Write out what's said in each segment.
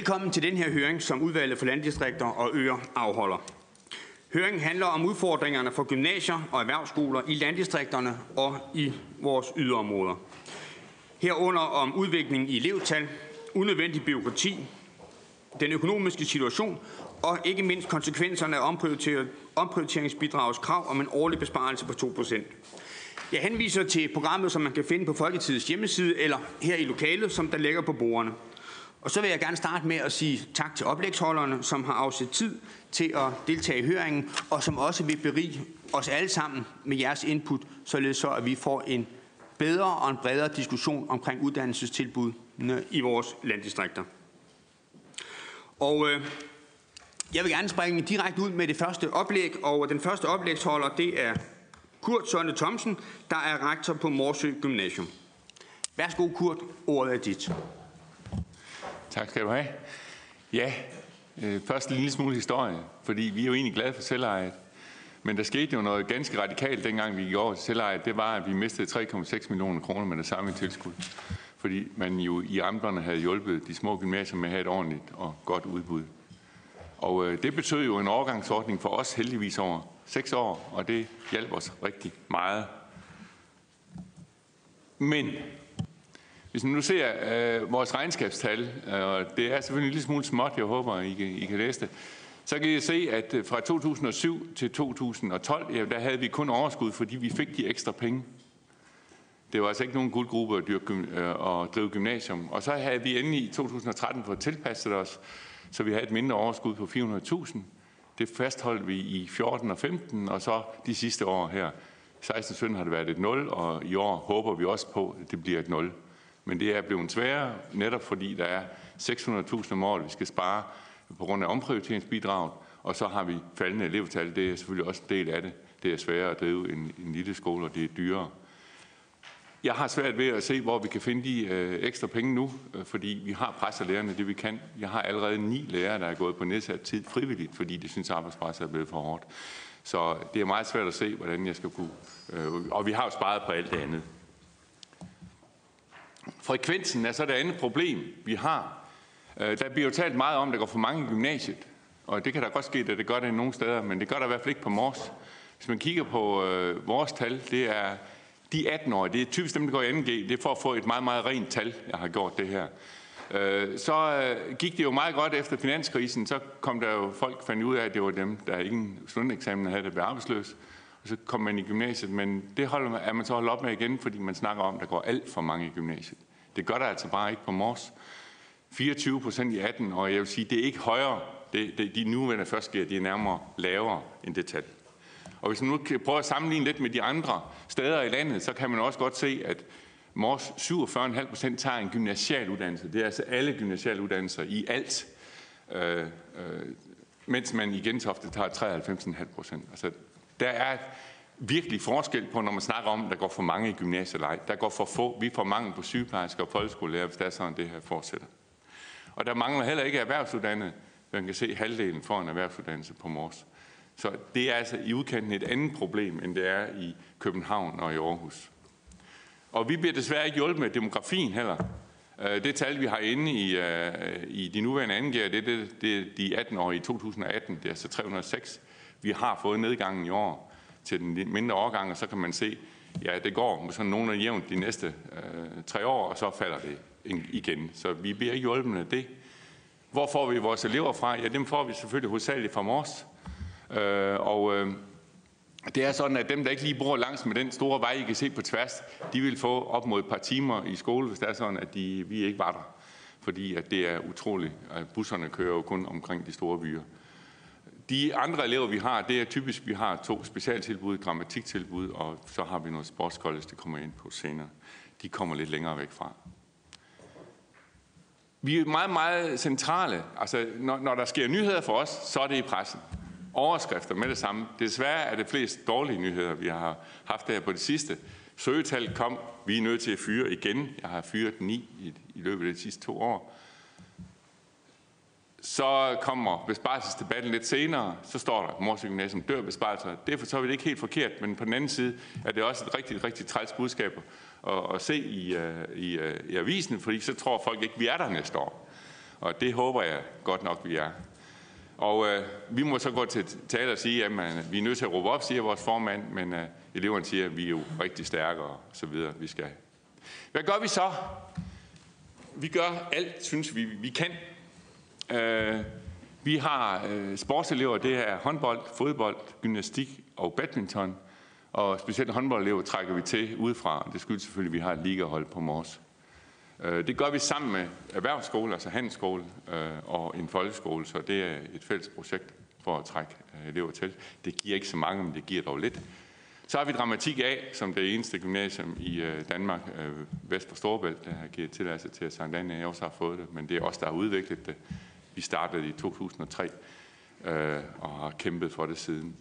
Velkommen til den her høring, som udvalget for landdistrikter og øer afholder. Høringen handler om udfordringerne for gymnasier og erhvervsskoler i landdistrikterne og i vores yderområder. Herunder om udviklingen i elevtal, unødvendig byråkrati, den økonomiske situation og ikke mindst konsekvenserne af omprioriteringsbidragets krav om en årlig besparelse på 2%. Jeg henviser til programmet, som man kan finde på Folketidets hjemmeside eller her i lokalet, som der ligger på bordene. Og så vil jeg gerne starte med at sige tak til oplægsholderne, som har afsat tid til at deltage i høringen, og som også vil berige os alle sammen med jeres input, således så at vi får en bedre og en bredere diskussion omkring uddannelsestilbudene i vores landdistrikter. Og øh, jeg vil gerne springe direkte ud med det første oplæg, og den første oplægsholder, det er Kurt Sønne Thomsen, der er rektor på Morsø Gymnasium. Værsgo, Kurt. Ordet er dit. Tak skal du have. Ja, øh, først en lille smule historie, fordi vi er jo egentlig glade for selvejet. Men der skete jo noget ganske radikalt, dengang vi gik over til selvejet. Det var, at vi mistede 3,6 millioner kroner med det samme tilskud. Fordi man jo i amterne havde hjulpet de små gymnasier med at have et ordentligt og godt udbud. Og øh, det betød jo en overgangsordning for os heldigvis over seks år, og det hjalp os rigtig meget. Men hvis man nu ser øh, vores regnskabstal, øh, og det er selvfølgelig en lille smule småt, jeg håber, I kan, I kan læse det, så kan I se, at øh, fra 2007 til 2012, ja, der havde vi kun overskud, fordi vi fik de ekstra penge. Det var altså ikke nogen guldgruppe at, dyrke, øh, at drive gymnasium. Og så havde vi endelig i 2013 fået tilpasset os, så vi havde et mindre overskud på 400.000. Det fastholdt vi i 14 og 15, og så de sidste år her. 16-17 har det været et 0, og i år håber vi også på, at det bliver et 0. Men det er blevet sværere, netop fordi der er 600.000 om året, vi skal spare på grund af omprioriteringsbidraget, og så har vi faldende elevtal. Det er selvfølgelig også en del af det. Det er sværere at drive en, en lille skole, og det er dyrere. Jeg har svært ved at se, hvor vi kan finde de øh, ekstra penge nu, øh, fordi vi har presset lærerne det, vi kan. Jeg har allerede ni lærere, der er gået på nedsat tid frivilligt, fordi de synes, at arbejdspresset er blevet for hårdt. Så det er meget svært at se, hvordan jeg skal kunne... Øh, og vi har jo sparet på alt det andet. Frekvensen er så det andet problem, vi har. Øh, der bliver jo talt meget om, at der går for mange i gymnasiet. Og det kan da godt ske, at det gør det nogle steder, men det gør der i hvert fald ikke på Mors. Hvis man kigger på øh, vores tal, det er de 18-årige, det er typisk dem, der går i 2G, det er for at få et meget, meget rent tal, jeg har gjort det her. Øh, så øh, gik det jo meget godt efter finanskrisen, så kom der jo folk fandt ud af, at det var dem, der ingen studenteksamen havde, der blev arbejdsløs. Og så kom man i gymnasiet, men det holder, er man så holdt op med igen, fordi man snakker om, at der går alt for mange i gymnasiet. Det gør der altså bare ikke på Mors. 24 procent i 18, og jeg vil sige, det er ikke højere. Det, det, de nuværende førstgear, de er nærmere lavere end det tal. Og hvis man nu kan prøve at sammenligne lidt med de andre steder i landet, så kan man også godt se, at Mors 47,5 procent tager en gymnasial uddannelse. Det er altså alle gymnasiale uddannelser i alt. Øh, øh, mens man i Gentofte tager 93,5 procent. Altså, der er virkelig forskel på, når man snakker om, at der går for mange i gymnasiet Der går for få. Vi får mange på sygeplejersker og folkeskolelærer, hvis det er sådan, det her fortsætter. Og der mangler heller ikke erhvervsuddannede. Man kan se halvdelen for en erhvervsuddannelse på Mors. Så det er altså i udkanten et andet problem, end det er i København og i Aarhus. Og vi bliver desværre ikke hjulpet med demografien heller. Øh, det tal, vi har inde i, øh, i de nuværende angiver, det er det, det, de 18 år i 2018, det er altså 306. Vi har fået nedgangen i år til den mindre årgang, og så kan man se, ja, det går sådan nogenlunde jævnt de næste øh, tre år, og så falder det igen. Så vi bliver ikke hjulpet af det. Hvor får vi vores elever fra? Ja, dem får vi selvfølgelig hovedsageligt fra Mors. Øh, og øh, det er sådan, at dem, der ikke lige bor langs med den store vej, I kan se på tværs, de vil få op mod et par timer i skole, hvis det er sådan, at de, vi ikke var der. Fordi at det er utroligt, at busserne kører jo kun omkring de store byer. De andre elever, vi har, det er typisk, vi har to specialtilbud, grammatiktilbud, og så har vi noget sportskollege, det kommer ind på senere. De kommer lidt længere væk fra. Vi er meget, meget centrale. Altså, når, når der sker nyheder for os, så er det i pressen. Overskrifter med det samme. Desværre er det flest dårlige nyheder, vi har haft der på det sidste. Søgetal kom, vi er nødt til at fyre igen. Jeg har fyret ni i, i løbet af de sidste to år. Så kommer besparelsesdebatten lidt senere, så står der, Mors Gymnasium dør besparelser. Det er for så vidt ikke helt forkert, men på den anden side er det også et rigtig, rigtig træls budskab at, at se i, øh, i, øh, i avisen, fordi så tror folk ikke, vi er der næste år. Og det håber jeg godt nok, vi er. Og øh, vi må så gå til tale og sige, at man, vi er nødt til at råbe op, siger vores formand, men øh, eleverne siger, at vi er jo rigtig stærke og så videre, vi skal. Hvad gør vi så? Vi gør alt, synes vi, vi kan. Øh, vi har øh, sportselever, det er håndbold, fodbold, gymnastik og badminton. Og specielt håndboldelever trækker vi til udefra. Det skyldes selvfølgelig, at vi har et ligahold på Mors. Øh, det gør vi sammen med erhvervsskole, altså handelsskole øh, og en folkeskole, så det er et fælles projekt for at trække øh, elever til. Det giver ikke så mange, men det giver dog lidt. Så har vi Dramatik A, som det eneste gymnasium i øh, Danmark, øh, vest for Storebælt, der har givet tilladelse til at Sankt Anne også har fået det, men det er os, der har udviklet det. Vi startede i 2003 øh, og har kæmpet for det siden.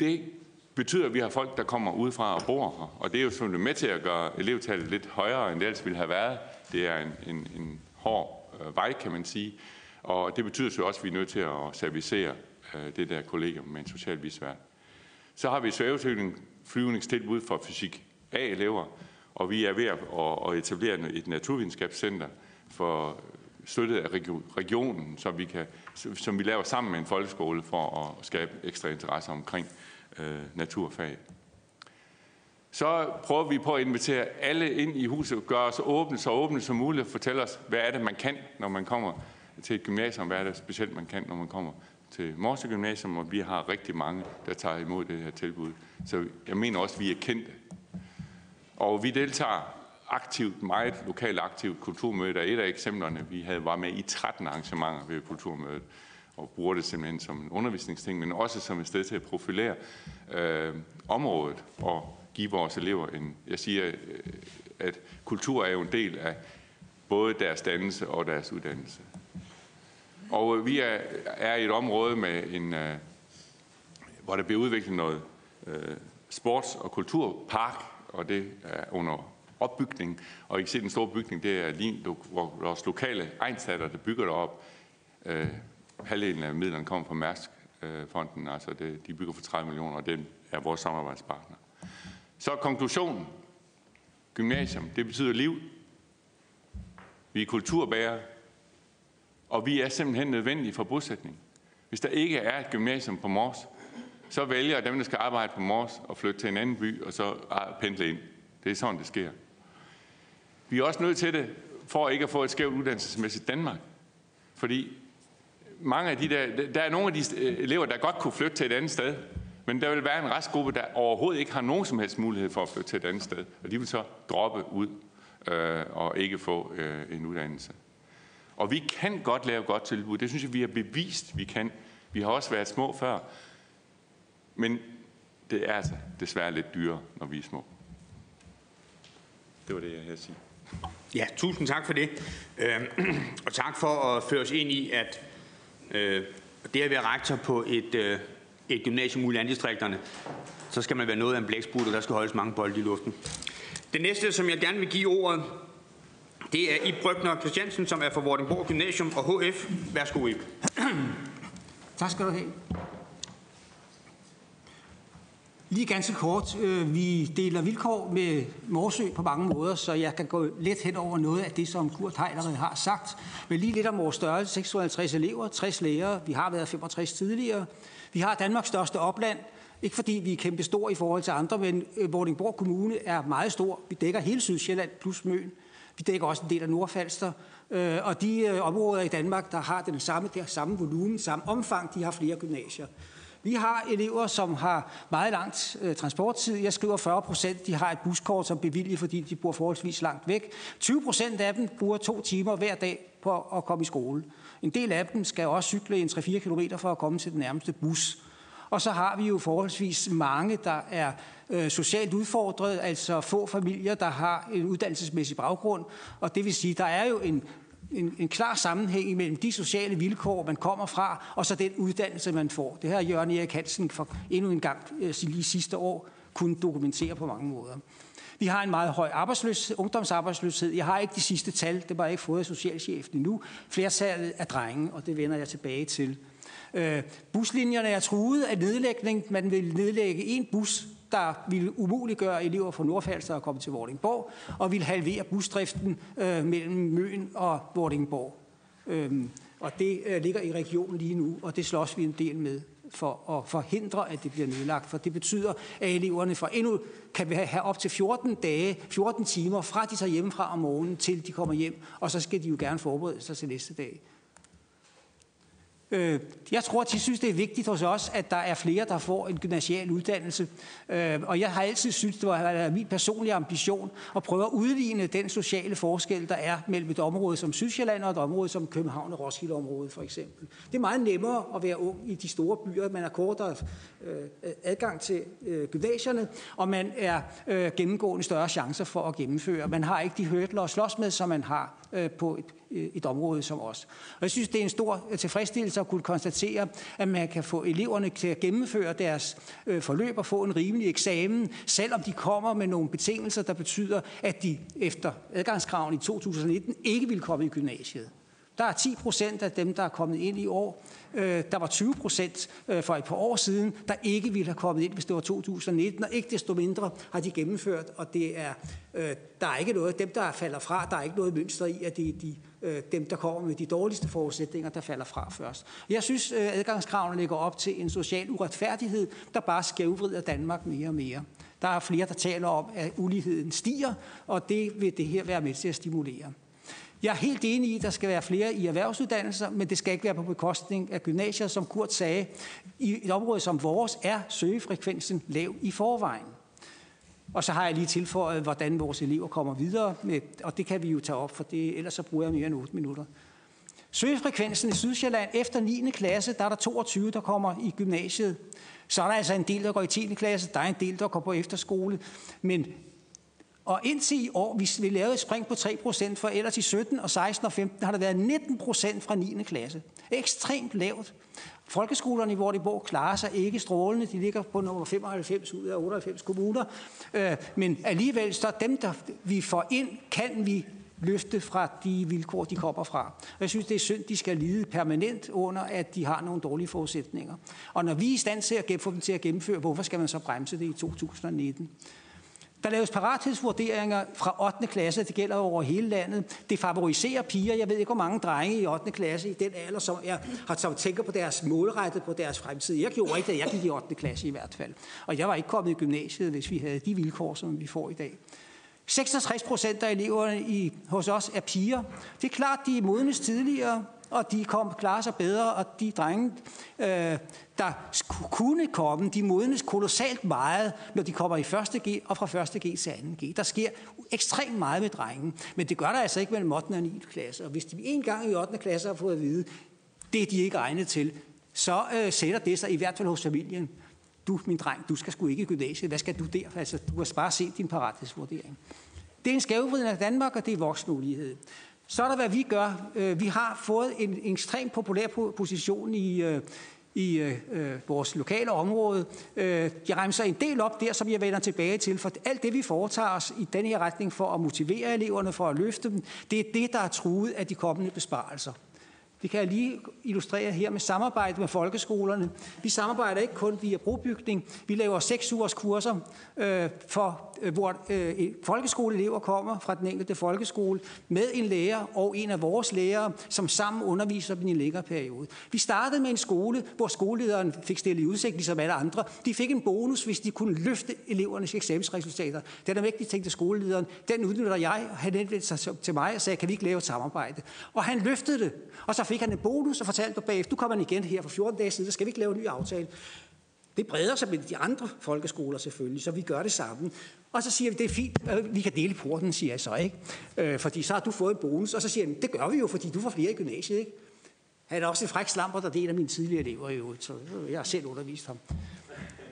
Det betyder, at vi har folk, der kommer udefra og bor her. Og det er jo sådan med til at gøre elevtallet lidt højere, end det ellers ville have været. Det er en, en, en hård øh, vej, kan man sige. Og det betyder så også, at vi er nødt til at servicere øh, det der kollegium med en social visværd. Så har vi svævesøgning, flyvningstilbud for fysik A-elever, og vi er ved at, at etablere et naturvidenskabscenter for støttet af regionen, som vi, kan, som vi laver sammen med en folkeskole for at skabe ekstra interesse omkring øh, naturfag. Så prøver vi på at invitere alle ind i huset, gøre os åbne, så åbne som muligt, og fortælle os, hvad er det, man kan, når man kommer til et gymnasium, hvad er det specielt, man kan, når man kommer til Morse Gymnasium, og vi har rigtig mange, der tager imod det her tilbud. Så jeg mener også, at vi er kendte. Og vi deltager aktivt, meget lokalt aktivt kulturmøde. Der er et af eksemplerne, vi havde var med i 13 arrangementer ved kulturmødet og bruger det simpelthen som en undervisningsting, men også som et sted til at profilere øh, området og give vores elever en... Jeg siger, øh, at kultur er jo en del af både deres dannelse og deres uddannelse. Og øh, vi er, er i et område med en, øh, hvor der bliver udviklet noget øh, sports- og kulturpark, og det er under opbygning. Og I kan se, den store bygning, det er lige, hvor vores lokale egensatter, der bygger derop. Øh, halvdelen af midlerne kommer fra Mærsk-fonden, altså det, de bygger for 30 millioner, og det er vores samarbejdspartner. Så konklusionen. Gymnasium, det betyder liv. Vi er kulturbærere, og vi er simpelthen nødvendige for bosætning. Hvis der ikke er et gymnasium på Mors, så vælger dem, der skal arbejde på Mors, at flytte til en anden by, og så ah, pendle ind. Det er sådan, det sker. Vi er også nødt til det, for ikke at få et skævt uddannelsesmæssigt Danmark. Fordi mange af de der, der er nogle af de øh, elever, der godt kunne flytte til et andet sted, men der vil være en restgruppe, der overhovedet ikke har nogen som helst mulighed for at flytte til et andet sted. Og de vil så droppe ud øh, og ikke få øh, en uddannelse. Og vi kan godt lave godt tilbud. Det synes jeg, vi har bevist, vi kan. Vi har også været små før. Men det er altså desværre lidt dyrere, når vi er små. Det var det, jeg havde at sige. Ja, tusind tak for det. Øh, og tak for at føre os ind i, at øh, det at være rektor på et, øh, et gymnasium ude i landdistrikterne, så skal man være noget af en blæksprut, og der skal holdes mange bolde i luften. Det næste, som jeg gerne vil give ordet, det er Ib Brygner Christiansen, som er fra Vordingborg Gymnasium og HF. Værsgo, Ib. tak skal du have. Lige ganske kort, øh, vi deler vilkår med Morsø på mange måder, så jeg kan gå let hen over noget af det, som Kurt Heilerød har sagt. Men lige lidt om vores størrelse, 650 elever, 60 lærere, vi har været 65 tidligere. Vi har Danmarks største opland, ikke fordi vi er kæmpe store i forhold til andre, men øh, Vordingborg Kommune er meget stor. Vi dækker hele Sydsjælland plus Møn. Vi dækker også en del af Nordfalster. Øh, og de områder i Danmark, der har den samme, der samme volumen, samme omfang, de har flere gymnasier. Vi har elever, som har meget langt øh, transporttid. Jeg skriver 40 procent, de har et buskort som bevilget, fordi de bor forholdsvis langt væk. 20 procent af dem bruger to timer hver dag på at komme i skole. En del af dem skal også cykle en 3-4 km for at komme til den nærmeste bus. Og så har vi jo forholdsvis mange, der er øh, socialt udfordret, altså få familier, der har en uddannelsesmæssig baggrund. Og det vil sige, der er jo en en, en klar sammenhæng mellem de sociale vilkår, man kommer fra, og så den uddannelse, man får. Det har Jørgen Erik Hansen for endnu en gang øh, lige sidste år kunne dokumentere på mange måder. Vi har en meget høj arbejdsløshed, ungdomsarbejdsløshed. Jeg har ikke de sidste tal, det var jeg ikke fået af socialchefen endnu. Flertallet er drenge, og det vender jeg tilbage til. Øh, buslinjerne er truet af nedlægning. Man vil nedlægge en bus der ville umuliggøre elever fra Nordfalster at komme til Vordingborg, og ville halvere busdriften øh, mellem Møn og Vordingborg. Øhm, og det øh, ligger i regionen lige nu, og det slås vi en del med for at forhindre, at det bliver nedlagt. For det betyder, at eleverne fra endnu kan have op til 14 dage, 14 timer fra de tager hjemmefra om morgenen, til de kommer hjem, og så skal de jo gerne forberede sig til næste dag. Øh, jeg tror, at de synes, det er vigtigt hos os, at der er flere, der får en gymnasial uddannelse. Øh, og jeg har altid synes, det var min personlige ambition at prøve at udligne den sociale forskel, der er mellem et område som Sydsjælland og et område som København og Roskilde-området for eksempel. Det er meget nemmere at være ung i de store byer. Man har kortere øh, adgang til øh, gymnasierne, og man er øh, gennemgående større chancer for at gennemføre. Man har ikke de hørtler at slås med, som man har øh, på et Øh, et område som os. Og jeg synes, det er en stor øh, tilfredsstillelse at kunne konstatere, at man kan få eleverne til at gennemføre deres øh, forløb og få en rimelig eksamen, selvom de kommer med nogle betingelser, der betyder, at de efter adgangskraven i 2019 ikke vil komme i gymnasiet. Der er 10 procent af dem, der er kommet ind i år. Der var 20 procent for et par år siden, der ikke ville have kommet ind, hvis det var 2019, og ikke desto mindre har de gennemført, og det er, der er ikke noget, dem der falder fra, der er ikke noget mønster i, at det er de, øh, dem, der kommer med de dårligste forudsætninger, der falder fra først. Jeg synes, øh, adgangskravene ligger op til en social uretfærdighed, der bare skævvrider Danmark mere og mere. Der er flere, der taler om, at uligheden stiger, og det vil det her være med til at stimulere. Jeg er helt enig i, at der skal være flere i erhvervsuddannelser, men det skal ikke være på bekostning af gymnasier, som Kurt sagde. I et område som vores er søgefrekvensen lav i forvejen. Og så har jeg lige tilføjet, hvordan vores elever kommer videre, med, og det kan vi jo tage op, for det, ellers så bruger jeg mere end 8 minutter. Søgefrekvensen i Sydsjælland efter 9. klasse, der er der 22, der kommer i gymnasiet. Så er der altså en del, der går i 10. klasse, der er en del, der går på efterskole. Men og indtil i år, vi, vi lavede et spring på 3%, for ellers i 17 og 16 og 15 har der været 19% fra 9. klasse. Ekstremt lavt. Folkeskolerne i Vordingborg klarer sig ikke strålende. De ligger på nummer 95 ud af 98 kommuner. Øh, men alligevel, så dem, der vi får ind, kan vi løfte fra de vilkår, de kommer fra. Og jeg synes, det er synd, de skal lide permanent under, at de har nogle dårlige forudsætninger. Og når vi er i stand til at få dem til at gennemføre, hvorfor skal man så bremse det i 2019? Der laves parathedsvurderinger fra 8. klasse, det gælder over hele landet. Det favoriserer piger. Jeg ved ikke, hvor mange drenge i 8. klasse i den alder, som, er, som tænker på deres målrettet på deres fremtid. Jeg gjorde ikke det, jeg gik i 8. klasse i hvert fald. Og jeg var ikke kommet i gymnasiet, hvis vi havde de vilkår, som vi får i dag. 66 procent af eleverne i, hos os er piger. Det er klart, de er modnes tidligere, og de kom, klarer sig bedre, og de drenge, øh, der kunne komme, de modnes kolossalt meget, når de kommer i første G og fra første G til anden G. Der sker ekstremt meget med drengen, men det gør der altså ikke mellem 8. og 9. klasse. Og hvis de en gang i 8. klasse har fået at vide, det er de ikke egnet til, så øh, sætter det sig i hvert fald hos familien. Du, min dreng, du skal sgu ikke i gymnasiet. Hvad skal du der? Altså, du har bare set din parathedsvurdering. Det er en skævvridning af Danmark, og det er voksenulighed. Så er der, hvad vi gør. Øh, vi har fået en, en ekstremt populær position i, øh, i øh, øh, vores lokale område. Øh, jeg remser en del op der, som jeg vender tilbage til, for alt det, vi foretager os i den her retning for at motivere eleverne, for at løfte dem, det er det, der er truet af de kommende besparelser. Det kan jeg lige illustrere her med samarbejde med folkeskolerne. Vi samarbejder ikke kun via brobygning. Vi laver seks ugers kurser, øh, for, Øh, hvor øh, folkeskoleelever kommer fra den enkelte folkeskole med en lærer og en af vores lærere, som sammen underviser dem i en længere periode. Vi startede med en skole, hvor skolelederen fik stillet i udsigt, ligesom alle andre. De fik en bonus, hvis de kunne løfte elevernes eksamensresultater. Den er vigtigt, tænkte skolelederen. Den udnytter jeg. Han henvendte sig til mig og sagde, kan vi ikke lave et samarbejde? Og han løftede det. Og så fik han en bonus og fortalte mig bagefter, du kommer igen her for 14 dage siden, så skal vi ikke lave en ny aftale. Det breder sig med de andre folkeskoler selvfølgelig, så vi gør det sammen. Og så siger vi, det er fint, øh, vi kan dele porten, siger jeg så, ikke? Øh, fordi så har du fået en bonus, og så siger han, det gør vi jo, fordi du får flere i gymnasiet, ikke? Han er også en fræk slamper, der er mine tidligere elever i øvrigt, så jeg har selv undervist ham.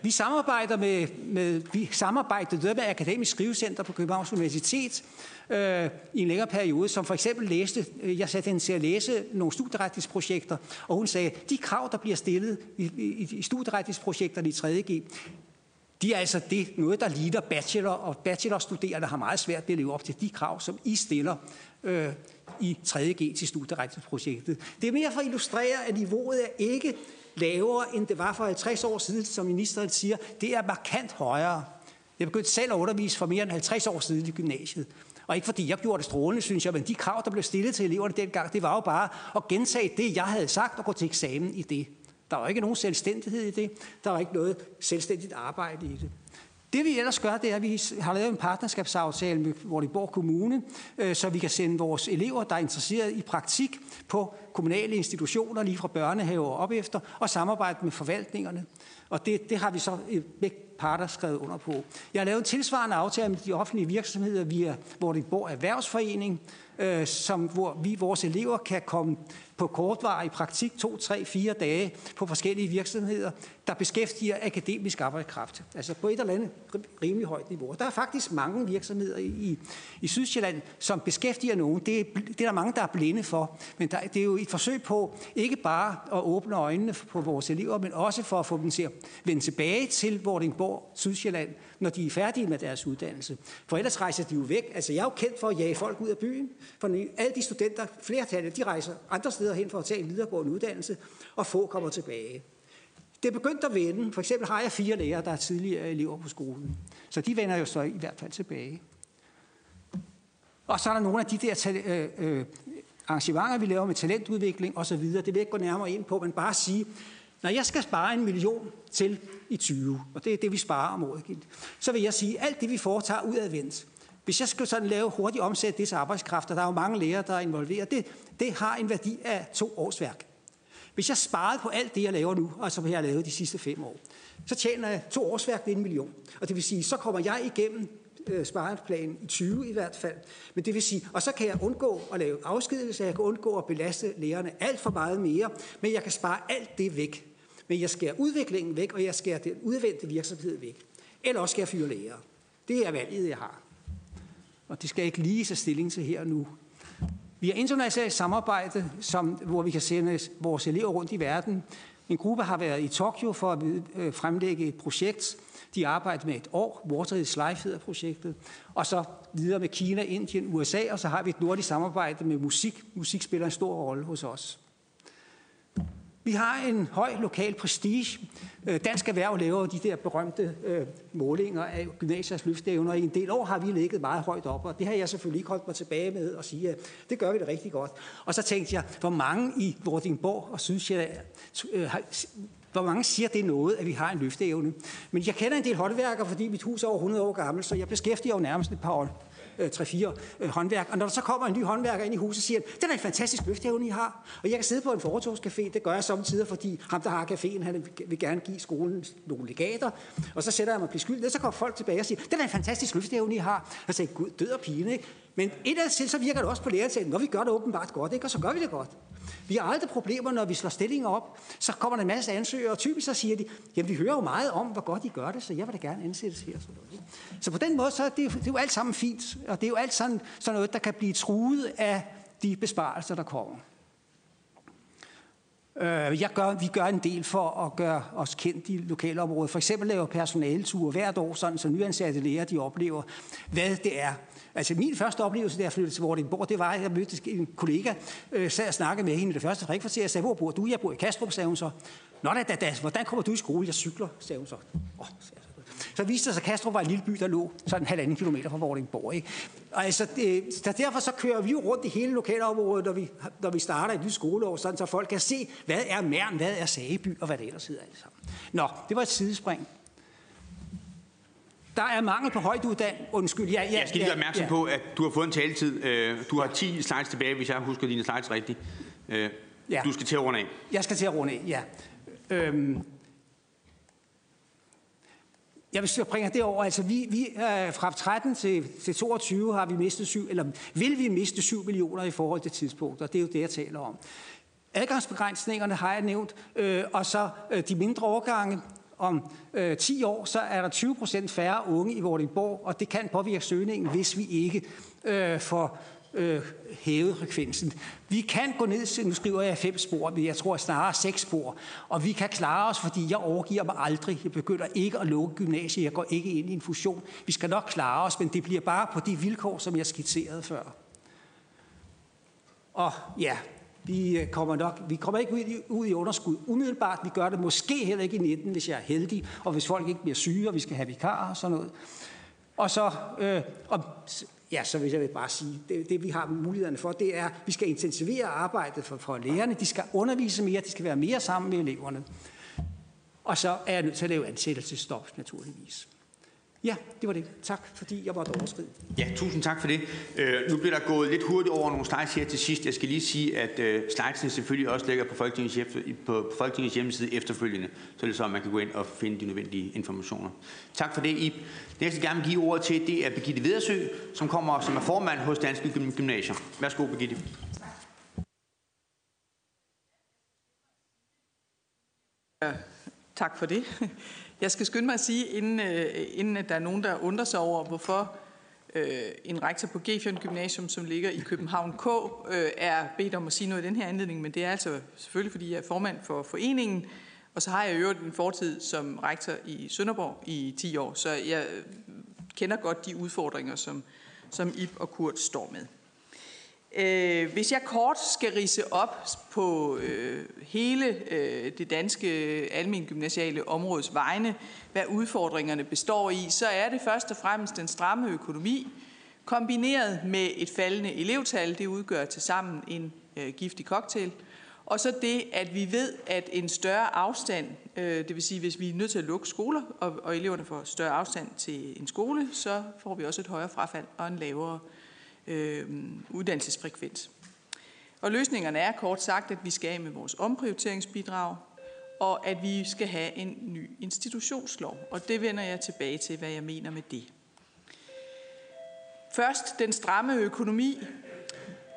Vi samarbejder med, med vi samarbejder med Akademisk Skrivecenter på Københavns Universitet, øh, i en længere periode, som for eksempel læste, øh, jeg satte hende til at læse nogle studieretningsprojekter, og hun sagde, de krav, der bliver stillet i, i, i studieretningsprojekterne i 3.G, de er altså det, noget, der ligner bachelor, og bachelorstuderende har meget svært ved at leve op til de krav, som I stiller øh, i 3.G til studieretningsprojektet. Det er mere for at illustrere, at niveauet er ikke lavere, end det var for 50 år siden, som ministeren siger. Det er markant højere. Jeg begyndte selv at undervise for mere end 50 år siden i gymnasiet. Og ikke fordi jeg gjorde det strålende, synes jeg, men de krav, der blev stillet til eleverne dengang, det var jo bare at gentage det, jeg havde sagt, og gå til eksamen i det. Der var ikke nogen selvstændighed i det. Der var ikke noget selvstændigt arbejde i det. Det vi ellers gør, det er, at vi har lavet en partnerskabsaftale med Vordingborg Kommune, øh, så vi kan sende vores elever, der er interesseret i praktik på kommunale institutioner, lige fra børnehave og op efter, og samarbejde med forvaltningerne. Og det, det har vi så øh, begge parter skrevet under på. Jeg har lavet en tilsvarende aftale med de offentlige virksomheder via Vordingborg Erhvervsforening, øh, som, hvor vi, vores elever kan komme på kortvarig praktik, to, tre, fire dage på forskellige virksomheder, der beskæftiger akademisk arbejdskraft. Altså på et eller andet rimelig højt niveau. Der er faktisk mange virksomheder i, i Sydsjælland, som beskæftiger nogen. Det, er, det er der mange, der er blinde for. Men der, det er jo et forsøg på ikke bare at åbne øjnene på vores elever, men også for at få dem til at vende tilbage til Vordingborg, Sydsjælland, når de er færdige med deres uddannelse. For ellers rejser de jo væk. Altså, jeg er jo kendt for at jage folk ud af byen. For alle de studenter, flertallet, de rejser andre steder hen for at tage en videregående uddannelse, og få kommer tilbage. Det er begyndt at vende. For eksempel har jeg fire lærere, der er tidligere elever på skolen. Så de vender jo så i hvert fald tilbage. Og så er der nogle af de der øh, øh, arrangementer, vi laver med talentudvikling osv. Det vil jeg ikke gå nærmere ind på, men bare sige, når jeg skal spare en million til i 20, og det er det, vi sparer om året, så vil jeg sige, at alt det, vi foretager udadvendt, hvis jeg skal sådan lave hurtigt omsætte det til arbejdskraft, og der er jo mange lærere, der er involveret, det, det har en værdi af to års værk. Hvis jeg sparede på alt det, jeg laver nu, og som jeg har lavet de sidste fem år, så tjener jeg to årsværk ved en million. Og det vil sige, så kommer jeg igennem øh, spareplanen i 20 i hvert fald. Men det vil sige, og så kan jeg undgå at lave afskedelse, jeg kan undgå at belaste lærerne alt for meget mere, men jeg kan spare alt det væk. Men jeg skærer udviklingen væk, og jeg skærer den udvendte virksomhed væk. Eller også skal jeg fyre lærere. Det er valget, jeg har. Og det skal jeg ikke lige så stilling til her nu. Vi har internationalt samarbejde, som, hvor vi kan sende vores elever rundt i verden. En gruppe har været i Tokyo for at øh, fremlægge et projekt. De arbejder med et år. Water is Life hedder projektet. Og så videre med Kina, Indien, USA, og så har vi et nordisk samarbejde med musik. Musik spiller en stor rolle hos os. Vi har en høj lokal prestige. Øh, Dansk Erhverv laver de der berømte øh, målinger af gymnasiers løftevner. I en del år har vi ligget meget højt op, og det har jeg selvfølgelig ikke holdt mig tilbage med at sige, at det gør vi det rigtig godt. Og så tænkte jeg, hvor mange i Vordingborg og Sydsjælland øh, hvor mange siger det noget, at vi har en løfteevne? Men jeg kender en del håndværkere, fordi mit hus er over 100 år gammelt, så jeg beskæftiger jo nærmest et par år 3-4 øh, håndværk. Og når der så kommer en ny håndværker ind i huset, siger han, det er en fantastisk løftehævne, I har. Og jeg kan sidde på en foretogscafé, det gør jeg samtidig, fordi ham, der har caféen, han vil gerne give skolen nogle legater. Og så sætter jeg mig på skyld, og så kommer folk tilbage og siger, det er en fantastisk løftehævne, I har. Og så siger gud, død og pine, ikke? Men et af selv, så virker det også på lærertalen, når vi gør det åbenbart godt, ikke? og så gør vi det godt. Vi har aldrig problemer, når vi slår stillinger op. Så kommer der en masse ansøgere, og typisk så siger de, jamen vi hører jo meget om, hvor godt I gør det, så jeg vil da gerne ansættes her. Så på den måde, så er det, det er jo alt sammen fint, og det er jo alt sådan, sådan noget, der kan blive truet af de besparelser, der kommer. Øh, jeg gør, vi gør en del for at gøre os kendt i lokalområdet. For eksempel laver personaleture hvert år, sådan, så nyansatte læger de oplever, hvad det er, Altså min første oplevelse, da jeg flyttede til Vordingborg, det var, at jeg mødte en kollega, øh, sad og snakkede med hende i det første frikvarter, og sagde, hvor bor du? Jeg bor i Kastrup, sagde hun så. Nå da, da, da, hvordan kommer du i skole? Jeg cykler, sagde hun så. Oh, så viste det sig, at Kastrup var en lille by, der lå sådan en halvanden kilometer fra Vordingborg. Ikke? Og altså, det, så derfor så kører vi jo rundt i hele lokalområdet, når vi, når vi starter et nyt skoleår, sådan, så folk kan se, hvad er Mærn, hvad er Sageby, og hvad det ellers hedder. Altså. Nå, det var et sidespring. Der er mangel på højt uddannet. Undskyld. Ja, ja, jeg skal lige være opmærksom ja. på, at du har fået en taletid. Øh, du har 10 slides tilbage, hvis jeg husker dine slides rigtigt. Øh, ja. Du skal til at runde af. Jeg skal til at runde af, ja. Øhm, jeg vil bringe det over. Altså, vi, vi øh, fra 13 til, til 22 har vi mistet 7, eller vil vi miste 7 millioner i forhold til tidspunkter. Det er jo det, jeg taler om. Adgangsbegrænsningerne har jeg nævnt, øh, og så øh, de mindre årgange, om øh, 10 år, så er der 20 procent færre unge i Vordingborg, og det kan påvirke søgningen, hvis vi ikke øh, får øh, hævet frekvensen. Vi kan gå ned, nu skriver jeg fem spor, men jeg tror snarere seks spor, og vi kan klare os, fordi jeg overgiver mig aldrig. Jeg begynder ikke at lukke gymnasiet, jeg går ikke ind i en fusion. Vi skal nok klare os, men det bliver bare på de vilkår, som jeg skitserede før. Og ja, vi øh, kommer nok, vi kommer ikke ud i, ud i underskud umiddelbart. Vi gør det måske heller ikke i 19, hvis jeg er heldig, og hvis folk ikke bliver syge, og vi skal have vikarer og sådan noget. Og så øh, og, Ja, så vil jeg bare sige, det, det vi har mulighederne for, det er, at vi skal intensivere arbejdet for, for lærerne. De skal undervise mere, de skal være mere sammen med eleverne. Og så er jeg nødt til at lave ansættelsestop, naturligvis. Ja, det var det. Tak, fordi jeg måtte overskride. Ja, tusind tak for det. Øh, nu bliver der gået lidt hurtigt over nogle slides her til sidst. Jeg skal lige sige, at øh, slidesene selvfølgelig også ligger på Folketingets, hjem, på Folketingets hjemmeside efterfølgende, så det så, at man kan gå ind og finde de nødvendige informationer. Tak for det, Ib. Det jeg skal gerne give ordet til, det er Birgitte Vedersø, som kommer som er formand hos Danske Gymnasier. Værsgo, Birgitte. Tak Tak for det. Jeg skal skynde mig at sige, inden, øh, inden at der er nogen, der undrer sig over, hvorfor øh, en rektor på Gefion Gymnasium, som ligger i København K, øh, er bedt om at sige noget i den her anledning, men det er altså selvfølgelig, fordi jeg er formand for foreningen, og så har jeg øvrigt en fortid som rektor i Sønderborg i 10 år, så jeg kender godt de udfordringer, som, som Ip og Kurt står med. Øh, hvis jeg kort skal rise op på øh, hele øh, det danske almen gymnasiale områdes vegne, hvad udfordringerne består i, så er det først og fremmest den stramme økonomi, kombineret med et faldende elevtal, det udgør til sammen en øh, giftig cocktail, og så det, at vi ved, at en større afstand, øh, det vil sige, hvis vi er nødt til at lukke skoler, og, og eleverne får større afstand til en skole, så får vi også et højere frafald og en lavere øh, øh, uddannelsesfrekvens. Og løsningerne er kort sagt, at vi skal af med vores omprioriteringsbidrag, og at vi skal have en ny institutionslov. Og det vender jeg tilbage til, hvad jeg mener med det. Først den stramme økonomi.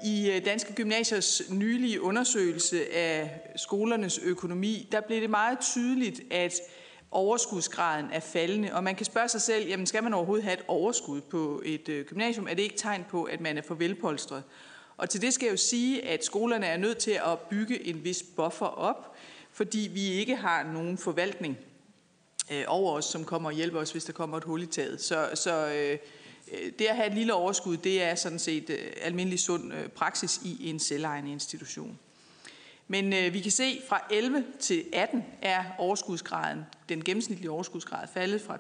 I øh, Danske Gymnasiers nylige undersøgelse af skolernes økonomi, der blev det meget tydeligt, at overskudsgraden er faldende. Og man kan spørge sig selv, jamen skal man overhovedet have et overskud på et øh, gymnasium? Er det ikke tegn på, at man er for velpolstret? Og til det skal jeg jo sige, at skolerne er nødt til at bygge en vis buffer op, fordi vi ikke har nogen forvaltning øh, over os, som kommer og hjælper os, hvis der kommer et hul i taget. Så, så øh, det at have et lille overskud, det er sådan set øh, almindelig sund øh, praksis i en selvejende institution. Men øh, vi kan se, fra 11 til 18 er overskudsgraden, den gennemsnitlige overskudsgrad, faldet fra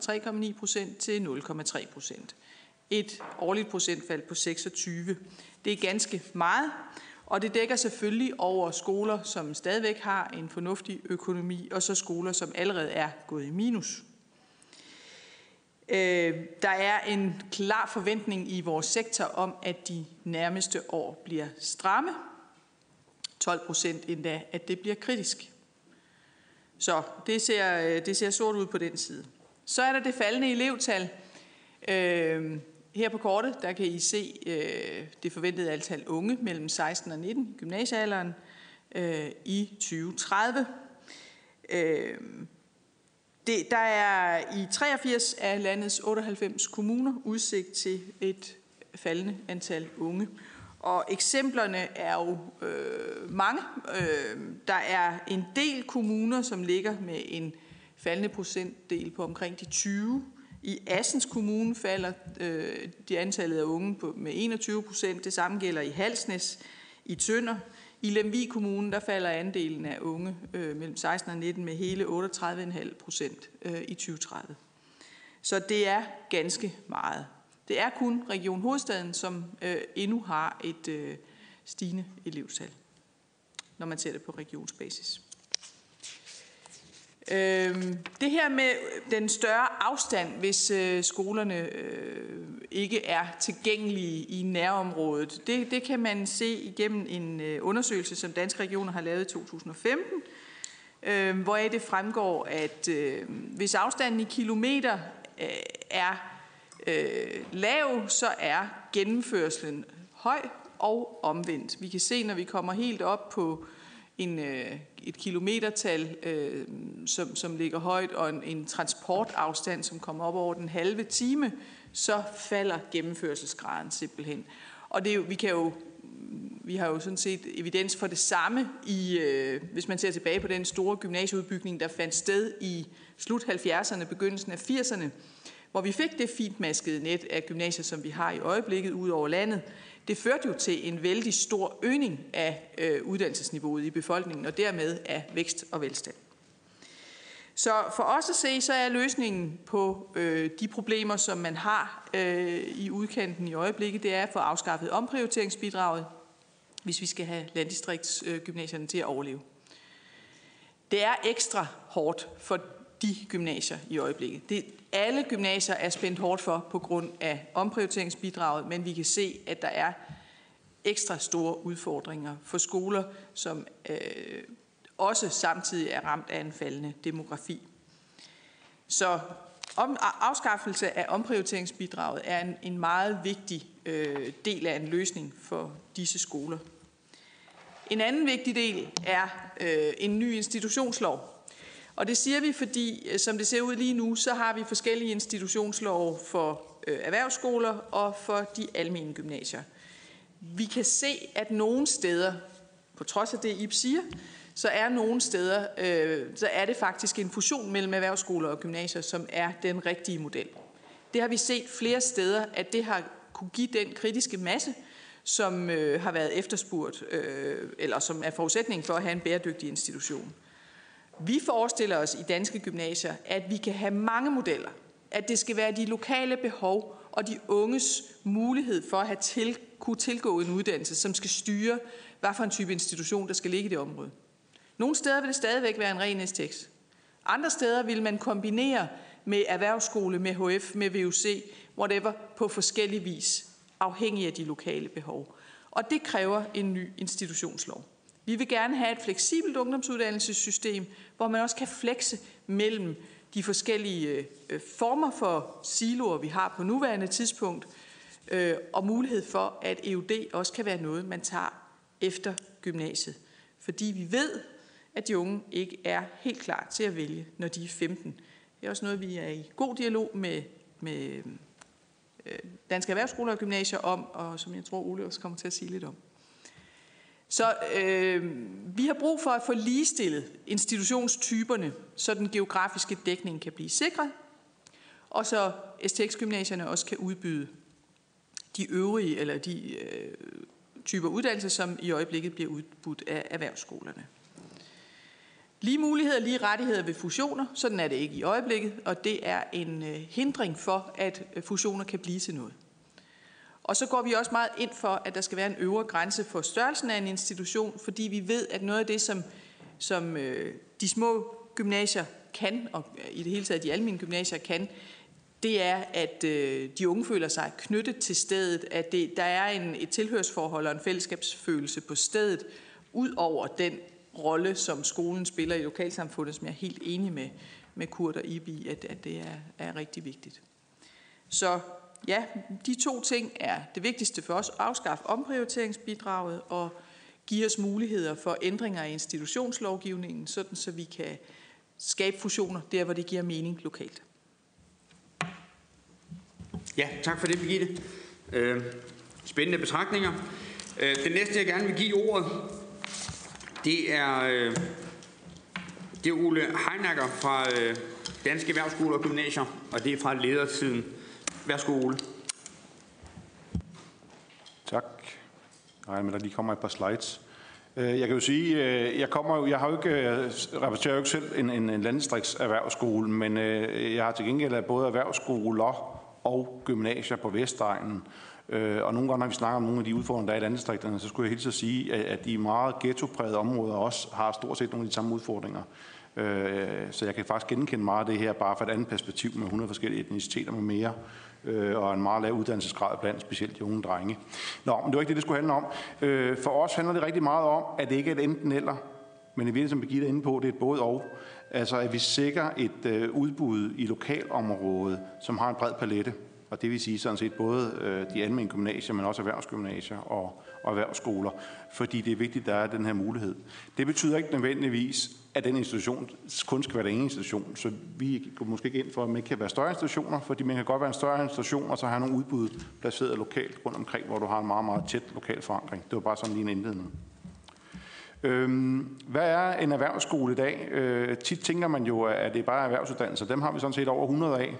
3,9 procent til 0,3 procent. Et årligt procentfald på 26. Det er ganske meget, og det dækker selvfølgelig over skoler, som stadigvæk har en fornuftig økonomi, og så skoler, som allerede er gået i minus. Øh, der er en klar forventning i vores sektor om, at de nærmeste år bliver stramme, 12 procent endda, at det bliver kritisk. Så det ser, øh, det ser sort ud på den side. Så er der det faldende elevtal. Øh, her på kortet, der kan I se øh, det forventede antal unge mellem 16 og 19, gymnasiealderen, øh, i 2030. Øh, det, der er i 83 af landets 98 kommuner udsigt til et faldende antal unge. Og eksemplerne er jo øh, mange. Øh, der er en del kommuner, som ligger med en faldende procentdel på omkring de 20. I Assens Kommune falder øh, de antallet af unge på, med 21 procent. Det samme gælder i Halsnæs, i Tønder. I Lemvig Kommune der falder andelen af unge øh, mellem 16 og 19 med hele 38,5 procent øh, i 2030. Så det er ganske meget. Det er kun Region Hovedstaden, som øh, endnu har et øh, stigende elevtal, når man ser det på regionsbasis. Øh, det her med den større afstand, hvis øh, skolerne øh, ikke er tilgængelige i nærområdet, det, det kan man se igennem en øh, undersøgelse, som Danske Regioner har lavet i 2015, øh, hvor det fremgår, at øh, hvis afstanden i kilometer øh, er øh, lav, så er gennemførselen høj og omvendt. Vi kan se, når vi kommer helt op på en, øh, et kilometertal, øh, som, som ligger højt, og en, en transportafstand, som kommer op over den halve time, så falder gennemførselsgraden simpelthen. Og det er jo, vi kan jo vi har jo sådan set evidens for det samme, i, øh, hvis man ser tilbage på den store gymnasieudbygning, der fandt sted i slut 70'erne, begyndelsen af 80'erne, hvor vi fik det fintmaskede net af gymnasier, som vi har i øjeblikket ud over landet, det førte jo til en vældig stor øgning af øh, uddannelsesniveauet i befolkningen, og dermed af vækst og velstand. Så for os at se, så er løsningen på øh, de problemer, som man har øh, i udkanten i øjeblikket, det er at få afskaffet omprioriteringsbidraget, hvis vi skal have landdistriktsgymnasierne øh, til at overleve. Det er ekstra hårdt for de gymnasier i øjeblikket. Det, alle gymnasier er spændt hårdt for på grund af omprioriteringsbidraget, men vi kan se, at der er ekstra store udfordringer for skoler, som øh, også samtidig er ramt af en faldende demografi. Så om, afskaffelse af omprioriteringsbidraget er en, en meget vigtig øh, del af en løsning for disse skoler. En anden vigtig del er øh, en ny institutionslov. Og det siger vi, fordi øh, som det ser ud lige nu, så har vi forskellige institutionslove for øh, erhvervsskoler og for de almene gymnasier. Vi kan se, at nogle steder, på trods af det, I siger, så er nogle steder, øh, så er det faktisk en fusion mellem erhvervsskoler og gymnasier, som er den rigtige model. Det har vi set flere steder, at det har kunne give den kritiske masse, som øh, har været efterspurgt, øh, eller som er forudsætning for at have en bæredygtig institution. Vi forestiller os i danske gymnasier, at vi kan have mange modeller. At det skal være de lokale behov og de unges mulighed for at have til, kunne tilgå en uddannelse, som skal styre, hvad for en type institution, der skal ligge i det område. Nogle steder vil det stadigvæk være en ren STX. Andre steder vil man kombinere med erhvervsskole, med HF, med VUC, whatever, på forskellig vis, afhængig af de lokale behov. Og det kræver en ny institutionslov. Vi vil gerne have et fleksibelt ungdomsuddannelsessystem, hvor man også kan flekse mellem de forskellige øh, former for siloer, vi har på nuværende tidspunkt, øh, og mulighed for, at EUD også kan være noget, man tager efter gymnasiet. Fordi vi ved, at de unge ikke er helt klar til at vælge, når de er 15. Det er også noget, vi er i god dialog med, med øh, Danske Erhvervsskoler og Gymnasier om, og som jeg tror, Ole også kommer til at sige lidt om. Så øh, vi har brug for at få ligestillet institutionstyperne, så den geografiske dækning kan blive sikret, og så STX-gymnasierne også kan udbyde de øvrige, eller de øh, typer uddannelser, som i øjeblikket bliver udbudt af erhvervsskolerne. Lige muligheder, lige rettigheder ved fusioner, sådan er det ikke i øjeblikket, og det er en øh, hindring for, at øh, fusioner kan blive til noget. Og så går vi også meget ind for, at der skal være en øvre grænse for størrelsen af en institution, fordi vi ved, at noget af det, som, som øh, de små gymnasier kan, og i det hele taget de almindelige gymnasier kan, det er, at øh, de unge føler sig knyttet til stedet, at det, der er en, et tilhørsforhold og en fællesskabsfølelse på stedet, ud over den rolle, som skolen spiller i lokalsamfundet, som jeg er helt enig med, med Kurt og Ibi, at, at det er, er rigtig vigtigt. Så ja, de to ting er det vigtigste for os. Afskaffe omprioriteringsbidraget og give os muligheder for ændringer i institutionslovgivningen, sådan så vi kan skabe fusioner der, hvor det giver mening lokalt. Ja, tak for det, Birgitte. Øh, spændende betragtninger. Øh, det næste, jeg gerne vil give ordet, det er, øh, det er Ole Heinacker fra øh, Danske Erhvervsskoler og Gymnasier, og det er fra ledersiden. Værsgo, Ole. Tak. Nej, men der lige kommer et par slides. Øh, jeg kan jo sige, øh, jeg kommer jo, jeg har jo ikke, jeg repræsenterer jo ikke selv en, en, en landdistriktserhvervsskole, men øh, jeg har til gengæld både erhvervsskoler og gymnasier på Vestegnen. Og nogle gange, når vi snakker om nogle af de udfordringer, der er i landdistrikterne, så skulle jeg helt så sige, at de meget ghettoprægede områder også har stort set nogle af de samme udfordringer. Så jeg kan faktisk genkende meget af det her, bare fra et andet perspektiv med 100 forskellige etniciteter med mere øh, og en meget lav uddannelsesgrad blandt specielt de unge drenge. Nå, men det var ikke det, det skulle handle om. Øh, for os handler det rigtig meget om, at det ikke er et enten eller, men i virkeligheden, som Birgitte er inde på, det er et både og. Altså, at vi sikrer et øh, udbud i lokalområdet, som har en bred palette. Og det vil sige sådan set både øh, de almindelige gymnasier, men også erhvervsgymnasier og, og erhvervsskoler. Fordi det er vigtigt, at der er den her mulighed. Det betyder ikke nødvendigvis, at den institution kun skal være den ene institution. Så vi går måske ikke ind for, at man ikke kan være større institutioner, fordi man kan godt være en større institution, og så have nogle udbud placeret lokalt rundt omkring, hvor du har en meget, meget tæt lokal forankring. Det var bare sådan lige en indledning. Øhm, hvad er en erhvervsskole i dag? Øh, tit tænker man jo, at det er bare erhvervsuddannelser. Dem har vi sådan set over 100 af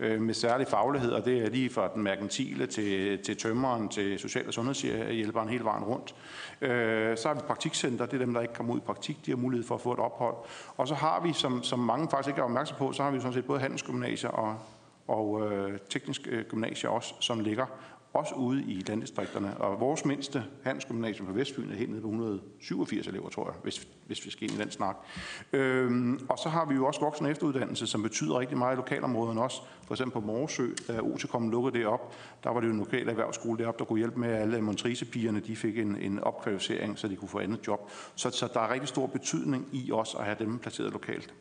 øh, med særlig faglighed, og det er lige fra den merkantile til, til tømmeren, til social- og sundhedshjælperen hele vejen rundt. Øh, så har vi praktikcenter, det er dem, der ikke kommer ud i praktik, de har mulighed for at få et ophold. Og så har vi, som, som mange faktisk ikke er opmærksom på, så har vi sådan set både handelsgymnasier og, og øh, teknisk øh, gymnasier også, som ligger også ude i landdistrikterne. Og vores mindste handelsgymnasium på Vestfyn er helt nede på 187 elever, tror jeg, hvis, hvis vi skal ind i den snak. Øhm, og så har vi jo også voksen efteruddannelse, som betyder rigtig meget i lokalområderne også. For eksempel på Morsø, da OTCOM lukkede det op, der var det jo en lokal erhvervsskole deroppe, der kunne hjælpe med, at alle Montrisepigerne de fik en, en opkvalificering, så de kunne få andet job. Så, så der er rigtig stor betydning i også at have dem placeret lokalt.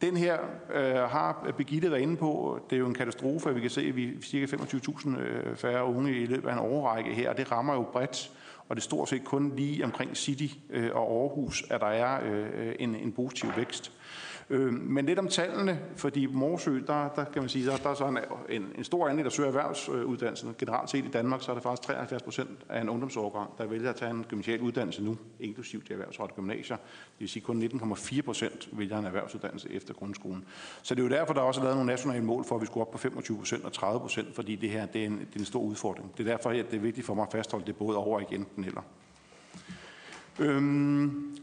Den her øh, har Begitte været inde på. Det er jo en katastrofe, at vi kan se, at vi er cirka 25.000 øh, færre unge i løbet af en overrække her, og det rammer jo bredt. Og det er stort set kun lige omkring City øh, og Aarhus, at der er øh, en, en positiv vækst. Øh, men lidt om tallene, fordi Morsø, der, der kan man sige, der, der er så en, en, en stor andel, der søger erhvervsuddannelsen. Generelt set i Danmark, så er det faktisk 73 procent af en ungdomsårgang, der vælger at tage en gymnasial uddannelse nu, inklusiv de erhvervsrettede gymnasier. Det vil sige, kun 19,4 procent vælger en erhvervsuddannelse efter grundskolen. Så det er jo derfor, der også er lavet nogle nationale mål for, at vi skulle op på 25 procent og 30 procent, fordi det her det er, en, det er en stor udfordring. Det er derfor, at det er vigtigt for mig at fastholde det både over igen den eller. Øhm,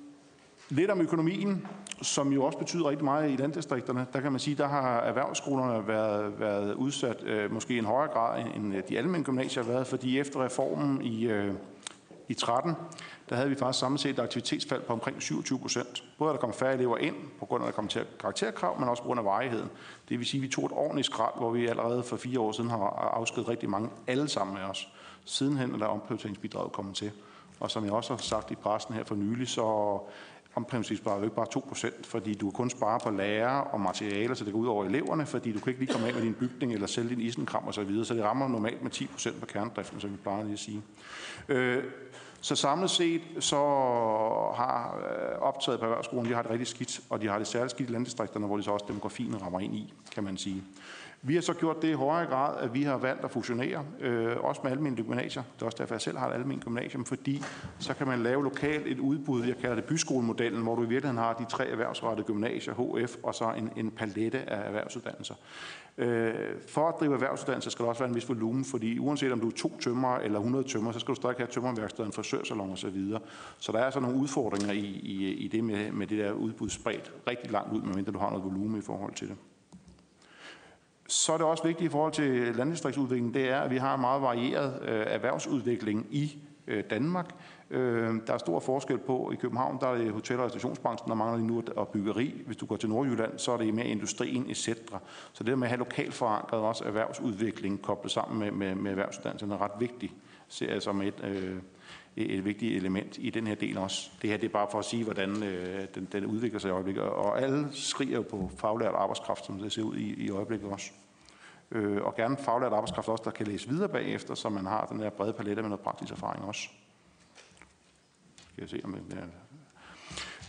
lidt om økonomien som jo også betyder rigtig meget i landdistrikterne. Der kan man sige, der har erhvervsskolerne været, været udsat øh, måske i en højere grad, end øh, de almindelige gymnasier har været, fordi efter reformen i, øh, i 13, der havde vi faktisk samlet set et aktivitetsfald på omkring 27 procent. Både at der kom færre elever ind, på grund af, at der kom til karakterkrav, men også på grund af varigheden. Det vil sige, at vi tog et ordentligt skrald, hvor vi allerede for fire år siden har afskedet rigtig mange, alle sammen med os. Sidenhen er der omprioriteringsbidraget kommet til. Og som jeg også har sagt i pressen her for nylig, så omprioriteringsbidraget bare, jo ikke bare 2%, fordi du kan kun spare på lærer og materialer, så det går ud over eleverne, fordi du kan ikke lige komme af med din bygning eller sælge din isenkram og så videre, så det rammer normalt med 10% på kerndriften, som vi plejer lige at sige. Øh, så samlet set, så har øh, optaget på erhvervsskolen, de har det rigtig skidt, og de har det særligt skidt i landdistrikterne, hvor de så også demografien rammer ind i, kan man sige. Vi har så gjort det i højere grad, at vi har valgt at fusionere, øh, også med almindelige gymnasier. Det er også derfor, jeg selv har et almindeligt gymnasium, fordi så kan man lave lokalt et udbud, jeg kalder det byskolemodellen, hvor du i virkeligheden har de tre erhvervsrettede gymnasier, HF, og så en, en palette af erhvervsuddannelser. Øh, for at drive erhvervsuddannelser skal der også være en vis volumen, fordi uanset om du er to tømmer eller 100 tømmer, så skal du stadig have tømmerværksted, en frisørsalon osv. Så, videre. så der er altså nogle udfordringer i, i, i det med, med det der udbud spredt rigtig langt ud, medmindre du har noget volumen i forhold til det. Så er det også vigtigt i forhold til landdistriktsudviklingen, det er, at vi har en meget varieret øh, erhvervsudvikling i øh, Danmark. Øh, der er stor forskel på, i København der er det hotel- og restaurationsbranchen, der mangler lige nu og byggeri. Hvis du går til Nordjylland, så er det mere industrien etc. Så det der med at have lokalt forankret også erhvervsudvikling koblet sammen med, med, med erhvervsuddannelserne er ret vigtigt, ser jeg som et, øh, et vigtigt element i den her del også. Det her det er bare for at sige, hvordan øh, den, den udvikler sig i øjeblikket. Og alle skriger jo på faglært arbejdskraft, som det ser ud i, i øjeblikket også. Øh, og gerne faglært arbejdskraft også, der kan læse videre bagefter, så man har den her brede palette med noget praktisk erfaring også. Skal jeg se, om det er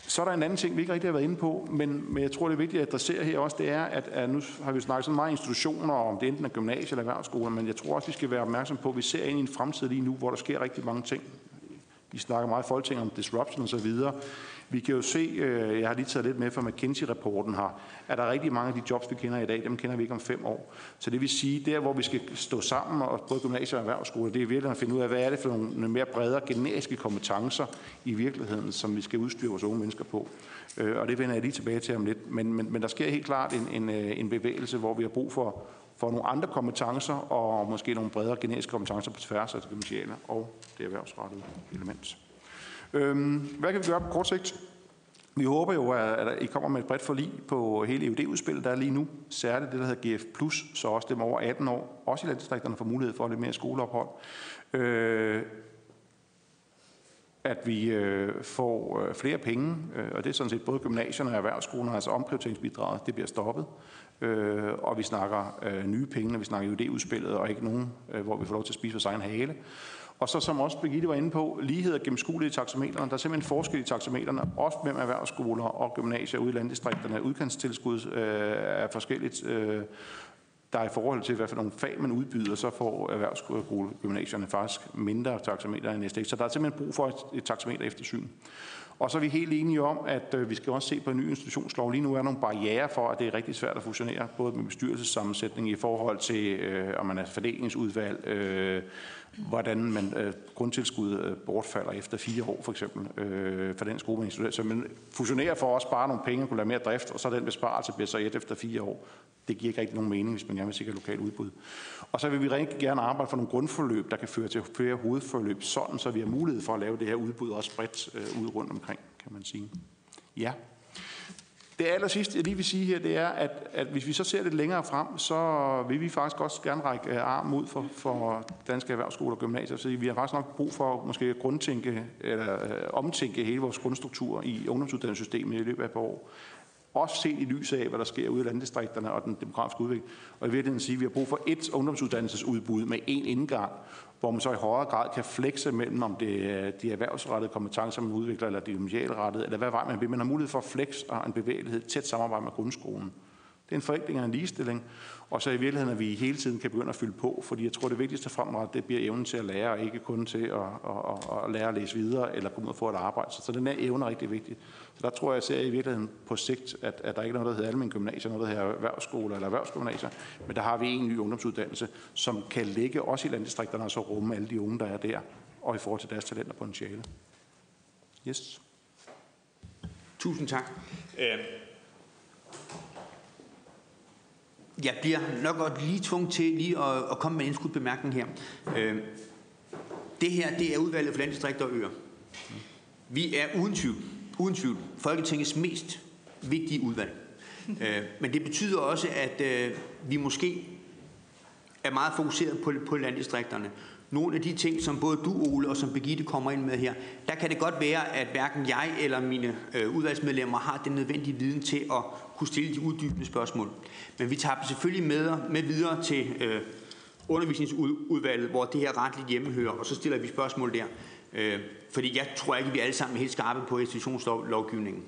så er der en anden ting, vi ikke rigtig har været inde på, men, men jeg tror, det er vigtigt at adressere her også, det er, at, at nu har vi snakket så meget institutioner, om det enten er gymnasie eller erhvervsskoler, men jeg tror også, vi skal være opmærksom på, at vi ser ind i en fremtid lige nu, hvor der sker rigtig mange ting. Vi snakker meget i Folketinget om disruption og så videre. Vi kan jo se, øh, jeg har lige taget lidt med fra McKinsey-rapporten her, at der er rigtig mange af de jobs, vi kender i dag, dem kender vi ikke om fem år. Så det vil sige, der hvor vi skal stå sammen, og både gymnasier og erhvervsskoler, det er virkelig at finde ud af, hvad er det for nogle mere bredere generiske kompetencer i virkeligheden, som vi skal udstyre vores unge mennesker på. Øh, og det vender jeg lige tilbage til om lidt. Men, men, men der sker helt klart en, en, øh, en bevægelse, hvor vi har brug for, for nogle andre kompetencer, og måske nogle bredere generiske kompetencer på tværs af det gymnasiale og det erhvervsrettede element. Øhm, hvad kan vi gøre på kort sigt? Vi håber jo, at I kommer med et bredt forlig på hele EUD-udspillet, der er lige nu. Særligt det, der hedder GF+, så også dem over 18 år, også i landdistrikterne, får mulighed for lidt mere skoleophold. Øh, at vi øh, får øh, flere penge, øh, og det er sådan set både gymnasierne og erhvervsskolerne, altså omprioriteringsbidraget, det bliver stoppet. Øh, og vi snakker øh, nye penge, når vi snakker UD-udspillet, og ikke nogen, øh, hvor vi får lov til at spise vores egen hale. Og så som også Birgitte var inde på, lighed og gennemskuelighed i taxameterne. Der er simpelthen forskel i taxameterne, også mellem erhvervsskoler og gymnasier ude i landdistrikterne. Udkantstilskud øh, er forskelligt. Øh, der er i forhold til, hvad for nogle fag man udbyder, så får erhvervsskolegymnasierne faktisk mindre taxameter end næste. Så der er simpelthen brug for et, et taxameter eftersyn. Og så er vi helt enige om, at øh, vi skal også se på en ny institutionslov. Lige nu er der nogle barriere for, at det er rigtig svært at fusionere, både med bestyrelsessammensætning i forhold til, øh, om man er fordelingsudvalg, øh, hvordan man øh, grundtilskud øh, bortfalder efter fire år, for eksempel, øh, for den skole, man studerer. Så man fusionerer for at spare nogle penge og kunne lave mere drift, og så den besparelse bliver så et efter fire år. Det giver ikke rigtig nogen mening, hvis man gerne vil sikre lokalt udbud. Og så vil vi rigtig gerne arbejde for nogle grundforløb, der kan føre til flere hovedforløb, sådan så vi har mulighed for at lave det her udbud også bredt øh, ud rundt omkring, kan man sige. Ja. Det aller sidste, jeg lige vil sige her, det er, at, at hvis vi så ser lidt længere frem, så vil vi faktisk også gerne række øh, arm ud for, for danske erhvervsskoler og gymnasier. Så vi har faktisk nok brug for måske grundtænke, eller øh, omtænke hele vores grundstruktur i ungdomsuddannelsessystemet i løbet af et par år. Også set i lyset af, hvad der sker ude i landdistrikterne og den demografiske udvikling. Og i virkeligheden sige, at vi har brug for et ungdomsuddannelsesudbud med én indgang, hvor man så i højere grad kan flekse mellem, om det er de erhvervsrettede kompetencer, man udvikler, eller de gymnasialrettede, eller hvad vej man vil. Man har mulighed for at flex og en bevægelighed, tæt samarbejde med grundskolen. Det er en forenkling og en ligestilling, og så i virkeligheden, at vi hele tiden kan begynde at fylde på, fordi jeg tror, det vigtigste fremadrettet, det bliver evnen til at lære, og ikke kun til at, at, at, at lære at læse videre, eller komme ud og få et arbejde. Så, så den her evne er rigtig vigtig. Så der tror jeg, jeg ser i virkeligheden på sigt, at, at der ikke er noget, der hedder almindelig gymnasier, noget, der hedder erhvervsskoler eller erhvervsgymnasier, men der har vi en ny ungdomsuddannelse, som kan ligge også i landdistrikterne og så rumme alle de unge, der er der, og i forhold til deres talenter og potentiale. Yes. Tusind tak. Øh, jeg bliver nok godt lige tvunget til lige at, at komme med en indskudt bemærkning her. Øh, det her, det er udvalget for landdistrikter og øer. Vi er uden tvivl, uden tvivl Folketingets mest vigtige udvalg. Øh, men det betyder også, at øh, vi måske er meget fokuseret på, på landdistrikterne. Nogle af de ting, som både du, Ole, og som Begitte kommer ind med her, der kan det godt være, at hverken jeg eller mine øh, udvalgsmedlemmer har den nødvendige viden til at kunne stille de uddybende spørgsmål. Men vi tager dem selvfølgelig med, med videre til øh, undervisningsudvalget, hvor det her retligt hjemmehører, og så stiller vi spørgsmål der. Øh, fordi jeg tror ikke, at vi alle sammen er helt skarpe på institutionslovgivningen.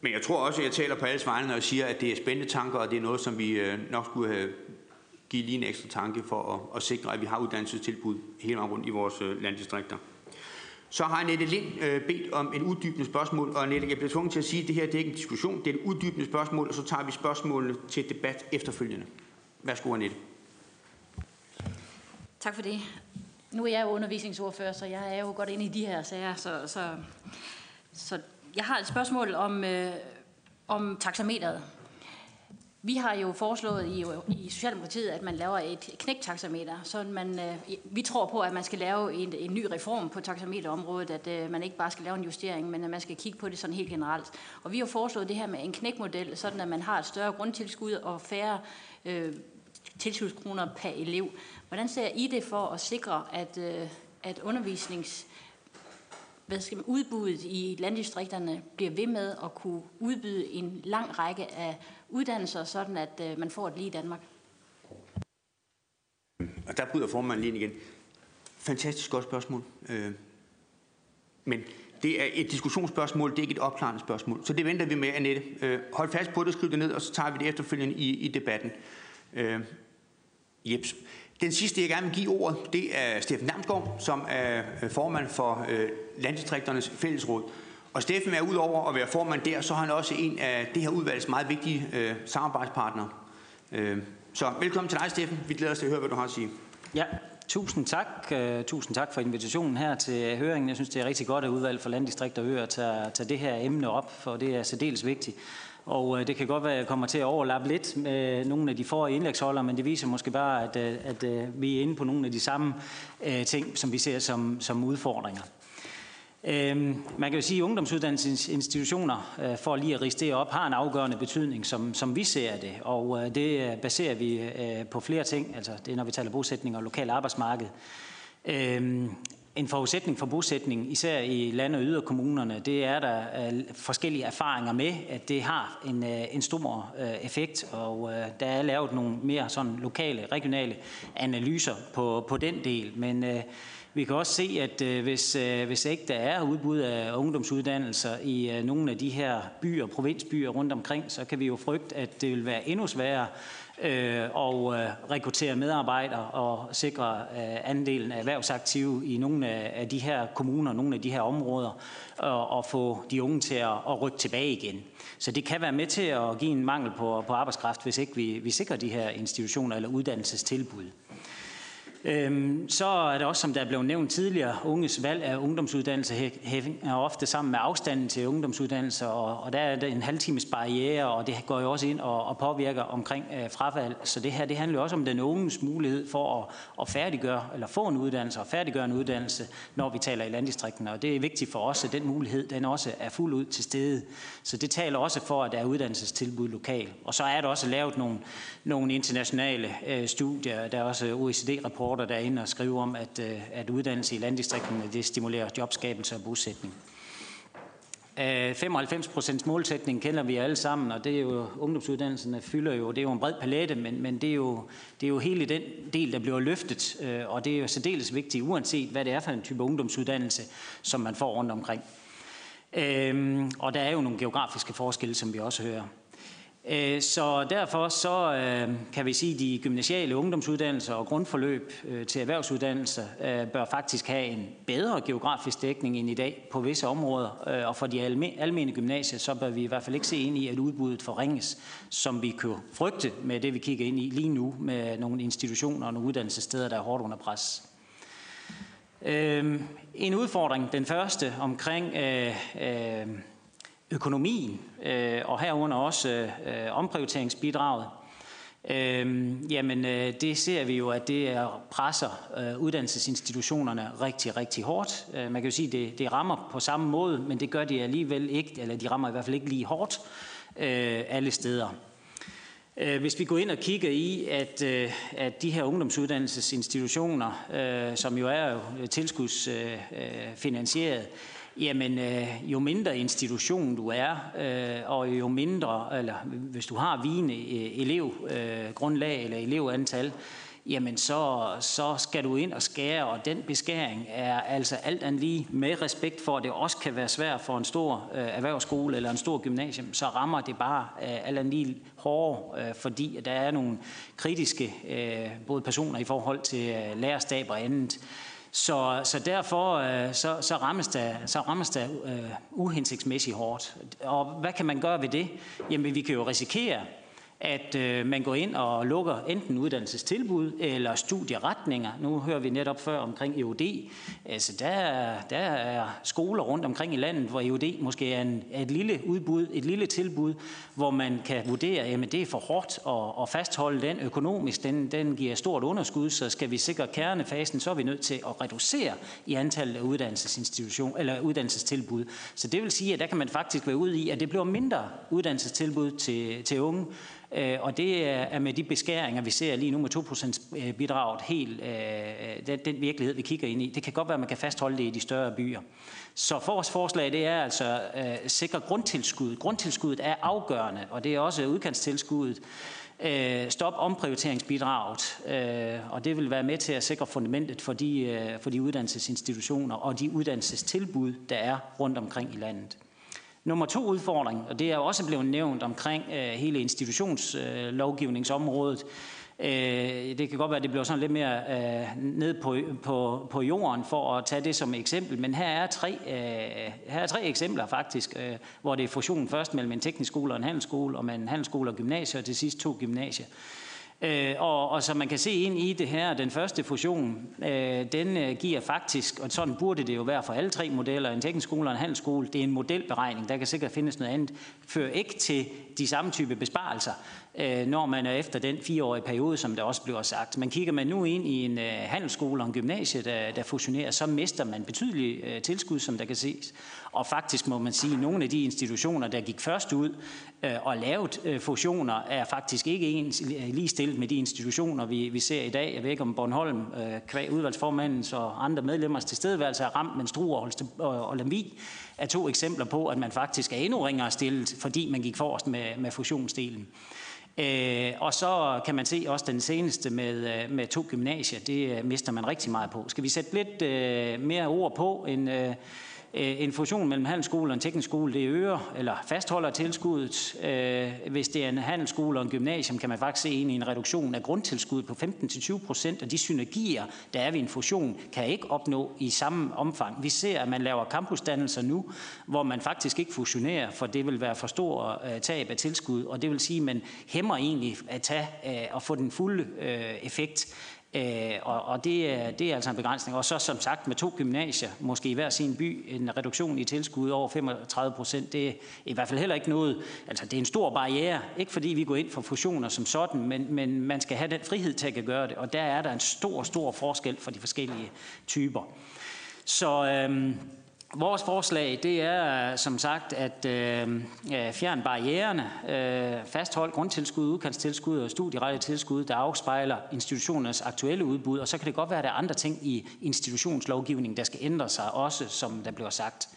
Men jeg tror også, at jeg taler på alles vegne, når jeg siger, at det er spændende tanker, og det er noget, som vi øh, nok skulle have give lige en ekstra tanke for at, at sikre, at vi har uddannelsestilbud hele vejen rundt i vores øh, landdistrikter. Så har Annette Lind øh, bedt om en uddybende spørgsmål, og Annette, jeg bliver tvunget til at sige, at det her det er ikke en diskussion, det er et uddybende spørgsmål, og så tager vi spørgsmålene til debat efterfølgende. Værsgo, Annette. Tak for det. Nu er jeg jo undervisningsordfører, så jeg er jo godt inde i de her sager, så, så, så jeg har et spørgsmål om, øh, om taxameteret. Vi har jo foreslået i, i Socialdemokratiet, at man laver et knæktaxameter, så man, øh, vi tror på, at man skal lave en, en ny reform på taxameterområdet, at øh, man ikke bare skal lave en justering, men at man skal kigge på det sådan helt generelt. Og vi har foreslået det her med en knækmodel, sådan at man har et større grundtilskud og færre øh, tilskudskroner per elev. Hvordan ser I det for at sikre, at, øh, at undervisnings hvad skal man, udbuddet i landdistrikterne bliver ved med at kunne udbyde en lang række af uddannelser, sådan at øh, man får et lige i Danmark? Og der bryder formanden lige igen. Fantastisk godt spørgsmål. Øh, men det er et diskussionsspørgsmål, det er ikke et opklarende spørgsmål. Så det venter vi med, Annette. Øh, hold fast på det, skriv det ned, og så tager vi det efterfølgende i, i debatten. Øh, jeps. Den sidste, jeg gerne vil give ordet, det er Steffen Damsgaard, som er øh, formand for øh, Landdistrikternes Fællesråd. Og Steffen er udover at være formand der, så er han også en af det her udvalgs meget vigtige øh, samarbejdspartnere. Øh, så velkommen til dig, Steffen. Vi glæder os til at høre, hvad du har at sige. Ja, tusind tak. Øh, tusind tak for invitationen her til høringen. Jeg synes, det er rigtig godt, at udvalget for landdistrikter og øer tager, tager det her emne op, for det er særdeles vigtigt. Og øh, det kan godt være, at jeg kommer til at overlappe lidt med nogle af de forrige indlægsholder, men det viser måske bare, at, øh, at øh, vi er inde på nogle af de samme ting, som vi ser som, som udfordringer. Øhm, man kan jo sige, at ungdomsuddannelsesinstitutioner, øh, for lige at riste det op, har en afgørende betydning, som, som vi ser det. Og øh, det baserer vi øh, på flere ting. Altså, det er, når vi taler bosætning og lokal arbejdsmarked. Øhm, en forudsætning for bosætning, især i land- og yderkommunerne, det er der øh, forskellige erfaringer med, at det har en, øh, en stor øh, effekt, og der er lavet nogle mere sådan lokale, regionale analyser på, på den del. Men Vi kan også se, at hvis, hvis ikke der er udbud af ungdomsuddannelser i nogle af de her byer, provinsbyer rundt omkring, så kan vi jo frygte, at det vil være endnu sværere øh, og øh, rekruttere medarbejdere og sikre øh, andelen af erhvervsaktive i nogle af, af de her kommuner, nogle af de her områder, og, og få de unge til at, at rykke tilbage igen. Så det kan være med til at give en mangel på, på arbejdskraft, hvis ikke vi, vi sikrer de her institutioner eller uddannelsestilbud. Øhm, så er det også, som der er blevet nævnt tidligere, unges valg af ungdomsuddannelse hænger ofte sammen med afstanden til ungdomsuddannelse, og, og der er en halvtimes barriere, og det går jo også ind og, påvirker omkring øh, frafald. Så det her, det handler jo også om den unges mulighed for at, færdiggøre, eller få en uddannelse og færdiggøre en uddannelse, når vi taler i landdistrikterne. Og det er vigtigt for os, at den mulighed, den også er fuld ud til stede. Så det taler også for, at der er uddannelsestilbud lokalt. Og så er der også lavet nogle, nogle internationale øh, studier, der er også OECD-rapporter, rapporter, der er inde og skrive om, at, øh, at uddannelse i landdistrikterne det stimulerer jobskabelse og bosætning. Øh, 95 procents målsætning kender vi alle sammen, og det er jo, ungdomsuddannelserne fylder jo, det er jo en bred palette, men, men det, er jo, det er jo hele den del, der bliver løftet, øh, og det er jo særdeles vigtigt, uanset hvad det er for en type ungdomsuddannelse, som man får rundt omkring. Øhm, og der er jo nogle geografiske forskelle, som vi også hører. Øh, så derfor så øh, kan vi sige, at de gymnasiale ungdomsuddannelser og grundforløb øh, til erhvervsuddannelser øh, bør faktisk have en bedre geografisk dækning end i dag på visse områder. Og for de almene gymnasier, så bør vi i hvert fald ikke se ind i, at udbuddet forringes, som vi kan frygte med det, vi kigger ind i lige nu med nogle institutioner og nogle uddannelsessteder, der er hårdt under pres. En udfordring, den første omkring økonomien, øh, og herunder også øh, omprioriteringsbidraget, øh, jamen øh, det ser vi jo, at det er, presser øh, uddannelsesinstitutionerne rigtig, rigtig hårdt. Øh, man kan jo sige, at det, det rammer på samme måde, men det gør de alligevel ikke, eller de rammer i hvert fald ikke lige hårdt øh, alle steder. Øh, hvis vi går ind og kigger i, at, øh, at de her ungdomsuddannelsesinstitutioner, øh, som jo er tilskudsfinansieret, Jamen, øh, jo mindre institution du er, øh, og jo mindre, eller hvis du har vigende øh, elevgrundlag øh, eller elevantal, jamen så, så skal du ind og skære, og den beskæring er altså alt andet lige med respekt for, at det også kan være svært for en stor øh, erhvervsskole eller en stor gymnasium, så rammer det bare øh, alt andet lige hårdere, øh, fordi der er nogle kritiske øh, både personer i forhold til øh, lærerstab og andet. Så, så derfor øh, så, så rammes der, så rammes der øh, uhensigtsmæssigt hårdt. Og hvad kan man gøre ved det? Jamen vi kan jo risikere, at øh, man går ind og lukker enten uddannelsestilbud eller studieretninger. Nu hører vi netop før omkring EUD. Altså, der, der er skoler rundt omkring i landet, hvor EUD måske er, en, er et lille udbud, et lille tilbud, hvor man kan vurdere, at det er for hårdt at, at fastholde den økonomisk. Den, den giver stort underskud, så skal vi sikre kernefasen, så er vi nødt til at reducere i antallet af uddannelsesinstitution, eller uddannelsestilbud. Så det vil sige, at der kan man faktisk være ude i, at det bliver mindre uddannelsestilbud til, til unge, Øh, og det er med de beskæringer, vi ser lige nu med 2% bidraget, helt øh, øh, den, den virkelighed, vi kigger ind i. Det kan godt være, at man kan fastholde det i de større byer. Så vores forslag det er altså at sikre grundtilskud. Grundtilskuddet er afgørende, og det er også udkantstilskuddet. Stop omprioriteringsbidraget, og det vil være med til at sikre fundamentet for de, for de uddannelsesinstitutioner og de uddannelsestilbud, der er rundt omkring i landet. Nummer to udfordring, og det er også blevet nævnt omkring øh, hele institutionslovgivningsområdet, øh, det kan godt være, at det bliver sådan lidt mere øh, ned på, på, på jorden for at tage det som eksempel, men her er tre, øh, her er tre eksempler faktisk, øh, hvor det er fusionen først mellem en teknisk skole og en handelsskole, og mellem en handelsskole og gymnasier, og til sidst to gymnasier. Øh, Øh, og, og som man kan se ind i det her, den første fusion, øh, den øh, giver faktisk, og sådan burde det jo være for alle tre modeller, en teknisk skole og en handelsskole, det er en modelberegning, der kan sikkert findes noget andet, fører ikke til de samme type besparelser, øh, når man er efter den fireårige periode, som der også bliver sagt. Man kigger man nu ind i en øh, handelsskole og en gymnasie, der, der fusionerer, så mister man betydelige øh, tilskud, som der kan ses. Og faktisk må man sige, at nogle af de institutioner, der gik først ud øh, og lavede øh, fusioner, er faktisk ikke ens, øh, lige stillet med de institutioner, vi, vi ser i dag. Jeg ved ikke om Bornholm, kvæg udvalgsformandens og andre medlemmers tilstedeværelse er ramt, men Struer og, og, er to eksempler på, at man faktisk er endnu ringere stillet, fordi man gik forrest med, med fusionsdelen. Øh, og så kan man se også den seneste med, med to gymnasier, det mister man rigtig meget på. Skal vi sætte lidt øh, mere ord på en, øh, Øh, en fusion mellem handelsskole og en teknisk skole, det øger eller fastholder tilskuddet. Øh, hvis det er en handelsskole og en gymnasium, kan man faktisk se ind i en reduktion af grundtilskuddet på 15-20 procent, og de synergier, der er ved en fusion, kan ikke opnå i samme omfang. Vi ser, at man laver campusdannelser nu, hvor man faktisk ikke fusionerer, for det vil være for stor øh, tab af tilskud, og det vil sige, at man hæmmer egentlig at tage og få den fulde effekt Øh, og, og det, øh, det er altså en begrænsning. Og så som sagt med to gymnasier, måske i hver sin by, en reduktion i tilskud over 35 procent, det er i hvert fald heller ikke noget, altså det er en stor barriere, ikke fordi vi går ind for fusioner som sådan, men, men man skal have den frihed til at gøre det, og der er der en stor, stor forskel for de forskellige typer. Så øhm, Vores forslag det er som sagt at øh, øh fjerne barriererne, øh, fastholde grundtilskud, udkantstilskud og studieret tilskud, der afspejler institutionernes aktuelle udbud, og så kan det godt være, at der er andre ting i institutionslovgivningen, der skal ændre sig også, som der bliver sagt.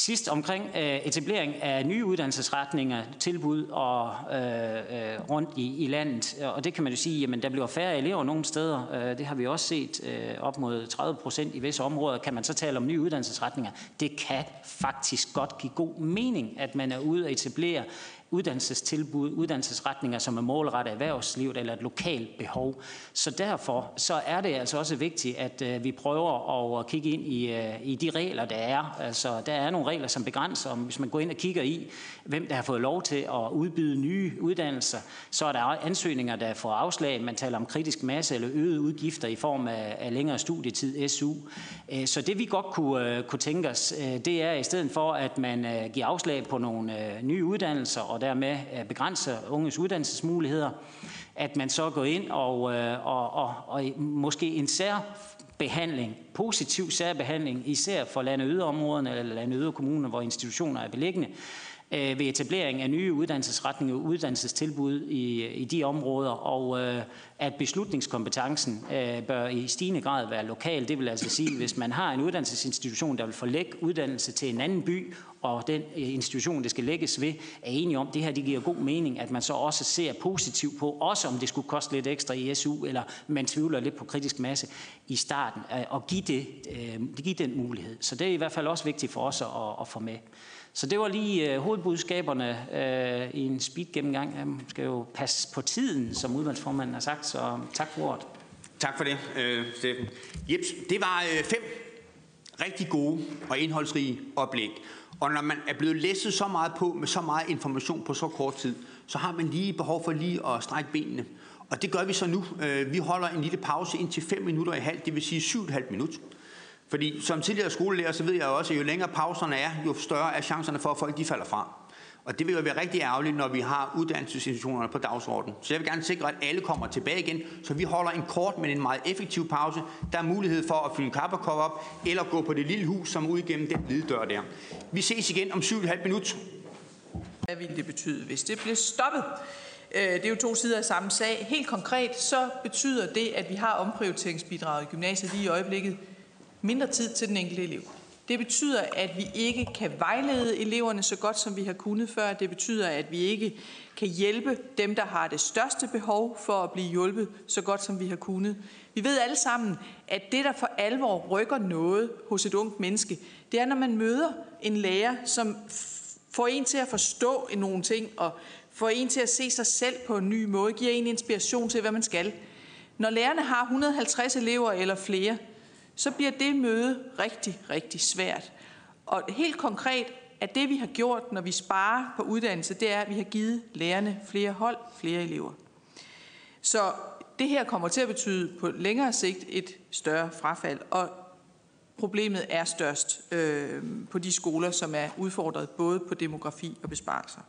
Sidst omkring øh, etablering af nye uddannelsesretninger, tilbud og øh, øh, rundt i, i landet. Og det kan man jo sige, jamen der bliver færre elever nogle steder. Øh, det har vi også set øh, op mod 30 procent i visse områder. Kan man så tale om nye uddannelsesretninger? Det kan faktisk godt give god mening, at man er ude at etablere uddannelsestilbud, uddannelsesretninger, som er målrettet erhvervslivet eller et lokalt behov. Så derfor så er det altså også vigtigt, at øh, vi prøver at øh, kigge ind i, øh, i de regler, der er. Altså, der er nogle regler, som begrænser, om hvis man går ind og kigger i, hvem der har fået lov til at udbyde nye uddannelser, så er der ansøgninger, der får afslag. Man taler om kritisk masse eller øgede udgifter i form af, af længere studietid, SU. Øh, så det vi godt kunne, øh, kunne tænke os, det er i stedet for, at man giver afslag på nogle nye uddannelser og dermed øh, begrænser unges uddannelsesmuligheder, at man så går ind og, øh, og, og, og måske en særbehandling, positiv særbehandling, især for lande yderområderne eller lande yderkommuner, hvor institutioner er beliggende, øh, ved etablering af nye uddannelsesretninger og uddannelsestilbud i, i de områder, og øh, at beslutningskompetencen øh, bør i stigende grad være lokal. Det vil altså sige, hvis man har en uddannelsesinstitution, der vil forlægge uddannelse til en anden by, og den øh, institution, det skal lægges ved, er enige om, at det her det giver god mening, at man så også ser positivt på, også om det skulle koste lidt ekstra i SU, eller man tvivler lidt på kritisk masse i starten, øh, og give, det, øh, give den mulighed. Så det er i hvert fald også vigtigt for os at, at få med. Så det var lige øh, hovedbudskaberne øh, i en speed gennemgang. Jeg skal jo passe på tiden, som udvalgsformanden har sagt, så tak for ordet. Tak for det, øh, Steffen. Jeps, det var øh, fem rigtig gode og indholdsrige oplæg. Og når man er blevet læsset så meget på med så meget information på så kort tid, så har man lige behov for lige at strække benene. Og det gør vi så nu. Øh, vi holder en lille pause indtil 5 minutter i halv, det vil sige 7,5 minutter. Fordi som tidligere skolelærer, så ved jeg også, at jo længere pauserne er, jo større er chancerne for, at folk de falder fra. Og det vil jo være rigtig ærgerligt, når vi har uddannelsesinstitutionerne på dagsordenen. Så jeg vil gerne sikre, at alle kommer tilbage igen, så vi holder en kort, men en meget effektiv pause. Der er mulighed for at fylde en op, eller gå på det lille hus, som ud igennem den hvide dør der. Vi ses igen om 7,5 minutter. Hvad ville det betyde, hvis det blev stoppet? Øh, det er jo to sider af samme sag. Helt konkret så betyder det, at vi har omprioriteringsbidraget i gymnasiet lige i øjeblikket, mindre tid til den enkelte elev. Det betyder, at vi ikke kan vejlede eleverne så godt, som vi har kunnet før. Det betyder, at vi ikke kan hjælpe dem, der har det største behov for at blive hjulpet så godt, som vi har kunnet. Vi ved alle sammen, at det, der for alvor rykker noget hos et ungt menneske, det er, når man møder en lærer, som får en til at forstå nogle ting, og får en til at se sig selv på en ny måde, giver en inspiration til, hvad man skal. Når lærerne har 150 elever eller flere, så bliver det møde rigtig, rigtig svært. Og helt konkret at det, vi har gjort, når vi sparer på uddannelse, det er, at vi har givet lærerne flere hold, flere elever. Så det her kommer til at betyde på længere sigt et større frafald, og problemet er størst øh, på de skoler, som er udfordret både på demografi og besparelser.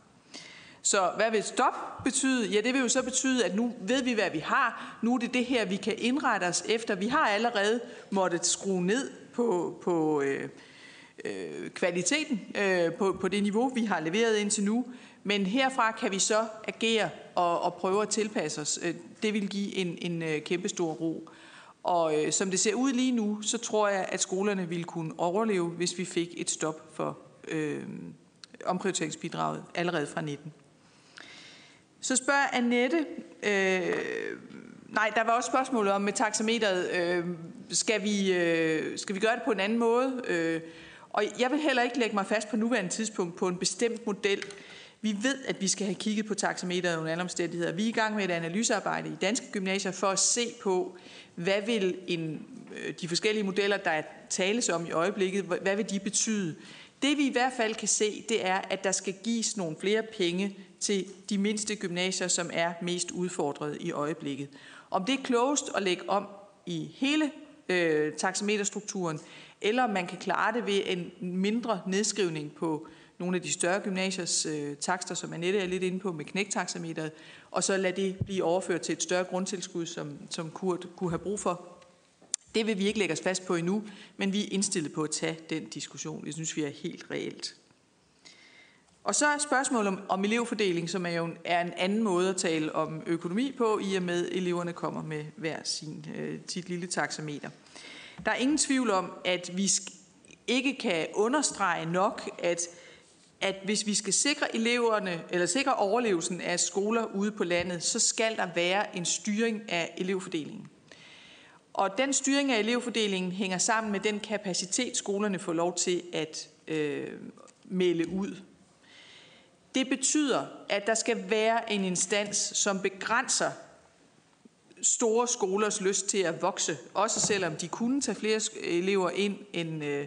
Så hvad vil stop betyde? Ja, det vil jo så betyde, at nu ved vi, hvad vi har. Nu er det det her, vi kan indrette os efter. Vi har allerede måttet skrue ned på, på øh, øh, kvaliteten, øh, på, på det niveau, vi har leveret indtil nu. Men herfra kan vi så agere og, og prøve at tilpasse os. Øh, det vil give en, en øh, kæmpe stor ro. Og øh, som det ser ud lige nu, så tror jeg, at skolerne ville kunne overleve, hvis vi fik et stop for øh, omprioriteringsbidraget allerede fra 19. Så spørger Annette, øh, nej, der var også spørgsmålet om med taxameteret, øh, skal, vi, øh, skal vi gøre det på en anden måde? Øh, og jeg vil heller ikke lægge mig fast på nuværende tidspunkt på en bestemt model. Vi ved, at vi skal have kigget på taxameteret under alle omstændigheder. Vi er i gang med et analysearbejde i danske gymnasier for at se på, hvad vil en, øh, de forskellige modeller, der tales om i øjeblikket, hvad vil de betyde? Det vi i hvert fald kan se, det er, at der skal gives nogle flere penge til de mindste gymnasier, som er mest udfordret i øjeblikket. Om det er klogest at lægge om i hele øh, taxameterstrukturen, eller om man kan klare det ved en mindre nedskrivning på nogle af de større gymnasiers øh, takster, som Annette er lidt inde på med knæktaxameteret, og så lade det blive overført til et større grundtilskud, som, som Kurt kunne have brug for. Det vil vi ikke lægge os fast på endnu, men vi er indstillet på at tage den diskussion. Det synes vi er helt reelt. Og så er spørgsmålet om, om elevfordeling, som er jo er en anden måde at tale om økonomi på, i og med at eleverne kommer med hver sin, øh, sit lille taxameter. Der er ingen tvivl om, at vi ikke kan understrege nok, at, at hvis vi skal sikre eleverne, eller sikre overlevelsen af skoler ude på landet, så skal der være en styring af elevfordelingen. Og den styring af elevfordelingen hænger sammen med den kapacitet, skolerne får lov til at øh, melde ud. Det betyder, at der skal være en instans, som begrænser store skolers lyst til at vokse, også selvom de kunne tage flere elever ind, end, øh,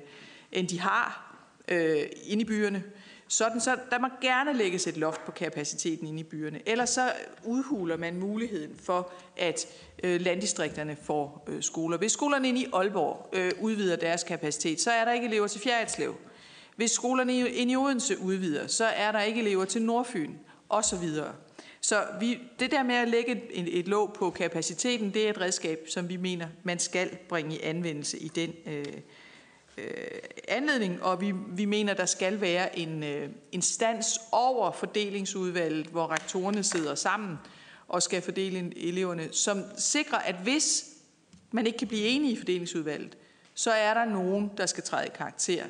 end de har øh, inde i byerne. Sådan så der må gerne lægges et loft på kapaciteten inde i byerne. Ellers så udhuler man muligheden for, at øh, landdistrikterne får øh, skoler. Hvis skolerne inde i Aalborg øh, udvider deres kapacitet, så er der ikke elever til Fjerritslev. Hvis skolerne i Odense udvider, så er der ikke elever til Nordfyn, osv. Så vi, det der med at lægge et, et låg på kapaciteten, det er et redskab, som vi mener, man skal bringe i anvendelse i den øh, øh, anledning, og vi, vi mener, der skal være en øh, instans over fordelingsudvalget, hvor rektorerne sidder sammen og skal fordele eleverne, som sikrer, at hvis man ikke kan blive enige i fordelingsudvalget, så er der nogen, der skal træde i karakter.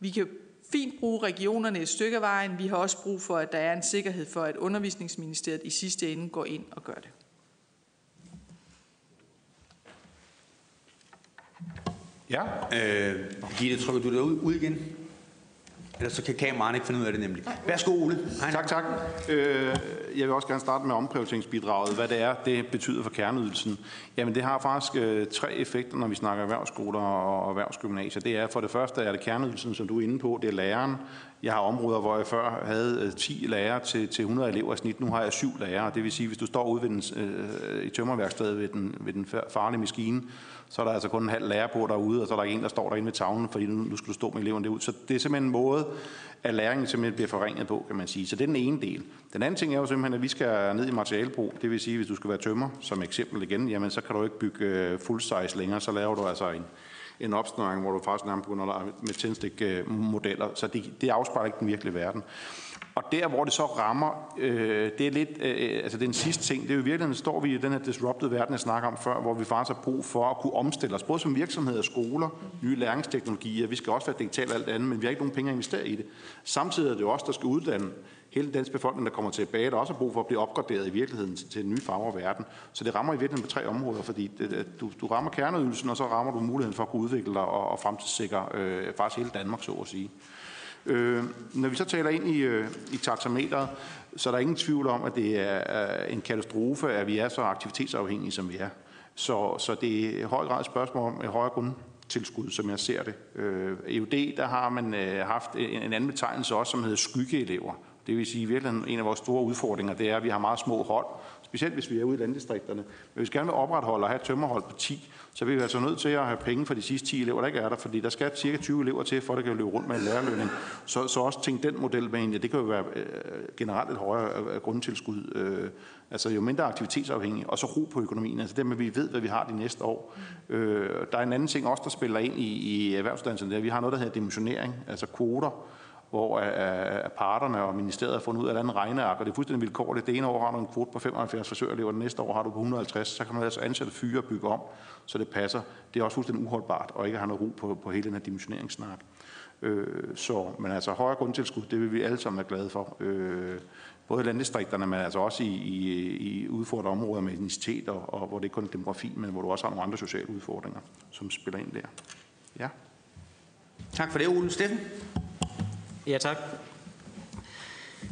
Vi kan fint bruge regionerne et stykke af vejen. Vi har også brug for, at der er en sikkerhed for, at undervisningsministeriet i sidste ende går ind og gør det. Ja. Øh, Gitte, trykker du dig ud, ud igen? Ellers så kan kameraerne ikke finde ud af det nemlig. Værsgo, Ole. Hej. Tak, tak. Øh, jeg vil også gerne starte med omprioriteringsbidraget. Hvad det er, det betyder for kerneydelsen. Jamen, det har faktisk øh, tre effekter, når vi snakker erhvervsskoler og erhvervsgymnasier. Det er for det første er det kerneydelsen, som du er inde på. Det er læreren. Jeg har områder, hvor jeg før havde 10 øh, lærere til, til 100 elever i snit. Nu har jeg syv lærere. Det vil sige, hvis du står ude ved den, øh, i tømmerværkstedet ved den, ved den farlige maskine, så er der altså kun en halv lærer på derude, og så er der en, der står derinde ved tavlen, fordi nu, nu skal du stå med eleverne derud. Så det er simpelthen en måde, at læringen simpelthen bliver forringet på, kan man sige. Så det er den ene del. Den anden ting er jo simpelthen, at vi skal ned i materialbrug. Det vil sige, hvis du skal være tømmer, som eksempel igen, jamen så kan du ikke bygge øh, full size længere. Så laver du altså en, en opsnøring, hvor du faktisk nærmest begynder med tændstik-modeller. Så det, det afspejler ikke den virkelige verden. Og der, hvor det så rammer, øh, det er lidt, øh, altså den sidste ting, det er jo i virkeligheden, står vi i den her disrupted verden, jeg snakker om før, hvor vi faktisk har brug for at kunne omstille os, både som virksomheder, skoler, nye læringsteknologier, vi skal også være digitale og alt andet, men vi har ikke nogen penge at investere i det. Samtidig er det jo også, der skal uddanne hele den danske befolkning, der kommer tilbage, der også har brug for at blive opgraderet i virkeligheden til, til en ny farver verden. Så det rammer i virkeligheden på tre områder, fordi det, du, du rammer kerneydelsen, og så rammer du muligheden for at kunne udvikle dig og, og fremtidssikre øh, faktisk hele Danmark, så at sige. Øh, når vi så taler ind i, øh, i taxameteret, så er der ingen tvivl om, at det er en katastrofe, at vi er så aktivitetsafhængige, som vi er. Så, så det er i høj grad et spørgsmål om et højere grundtilskud, som jeg ser det. Øh, EUD, der har man øh, haft en, en anden betegnelse også, som hedder skyggeelever. Det vil sige, at virkelig en af vores store udfordringer, det er, at vi har meget små hold, specielt hvis vi er ude i landdistrikterne. Men hvis vi gerne vil opretholde og have et tømmerhold på 10, så er altså nødt til at have penge for de sidste 10 elever, der ikke er der, fordi der skal cirka 20 elever til, for at det kan løbe rundt med en lærerlønning. Så, så også tænke den model med ja, det kan jo være øh, generelt et højere øh, grundtilskud. Øh, altså jo mindre aktivitetsafhængig, og så ro på økonomien, altså det med, at vi ved, hvad vi har de næste år. Øh, der er en anden ting også, der spiller ind i, i erhvervsuddannelsen, det er, at vi har noget, der hedder dimensionering, altså kvoter hvor uh, parterne og ministeriet har fundet ud af et andet regneark, og det er fuldstændig vilkårligt. Det ene år har du en kvote på 75 frisørelever, det næste år har du på 150, så kan man altså ansætte fyre og bygge om, så det passer. Det er også fuldstændig uholdbart, og ikke har noget ro på, på hele den her dimensioneringssnak. Øh, så, men altså højere grundtilskud, det vil vi alle sammen være glade for. Øh, både i landdistrikterne, men altså også i, i, i udfordrede områder med etnicitet, og, og hvor det ikke kun er demografi, men hvor du også har nogle andre sociale udfordringer, som spiller ind der. Ja. Tak for det, Ole. Steffen? Ja, tak.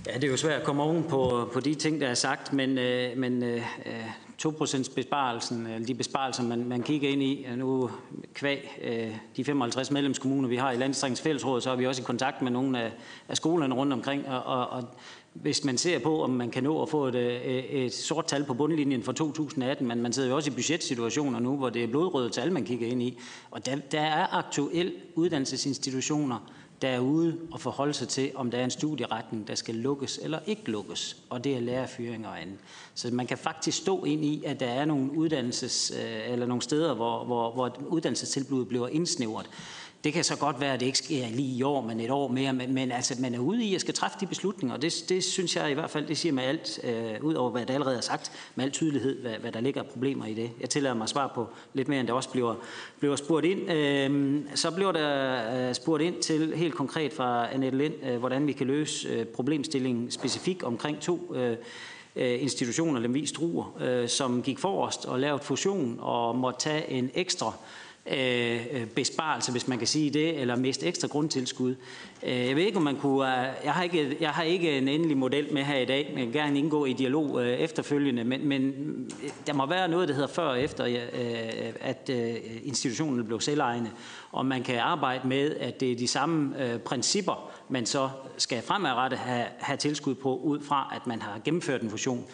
Ja, det er jo svært at komme oven på, på de ting, der er sagt, men, øh, men øh, øh 2% besparelsen, eller øh, de besparelser, man, man kigger ind i, nu kvæg øh, de 55 medlemskommuner, vi har i Landdistriktens Fællesråd, så er vi også i kontakt med nogle af, af skolerne rundt omkring, og, og, og hvis man ser på, om man kan nå at få et, et, et sort tal på bundlinjen for 2018, men man sidder jo også i budgetsituationer nu, hvor det er blodrøde tal, man kigger ind i, og der, der er aktuelt uddannelsesinstitutioner, der er ude og forholde sig til, om der er en studieretning, der skal lukkes eller ikke lukkes, og det er lærerfyring og andet. Så man kan faktisk stå ind i, at der er nogle uddannelses, øh, eller nogle steder, hvor, hvor, hvor uddannelsestilbuddet bliver indsnævret. Det kan så godt være, at det ikke sker lige i år, men et år mere, men, men altså, man er ude i at skal træffe de beslutninger, og det, det synes jeg i hvert fald, det siger med alt, øh, ud over hvad der allerede er sagt, med al tydelighed, hvad, hvad der ligger af problemer i det. Jeg tillader mig at svare på lidt mere, end der også bliver, bliver spurgt ind. Øh, så bliver der øh, spurgt ind til helt konkret fra Annette Lind, øh, hvordan vi kan løse øh, problemstillingen specifikt omkring to øh, øh institutioner, Lemvig Struer, øh, som gik forrest og lavede fusion og måtte tage en ekstra Øh, Øh, øh, besparelse, hvis man kan sige det, eller miste ekstra grundtilskud. Øh, jeg ved ikke, om man kunne... Øh, jeg har ikke, jeg har ikke en endelig model med her i dag, men jeg vil gerne indgå i dialog efterfølgende, men, men der må være noget, der hedder før og efter, at institutionen blev selvejende, og man kan arbejde med, at det er de samme principper, man så skal fremadrettet have, have tilskud på, ud fra, at man har gennemført en fusion.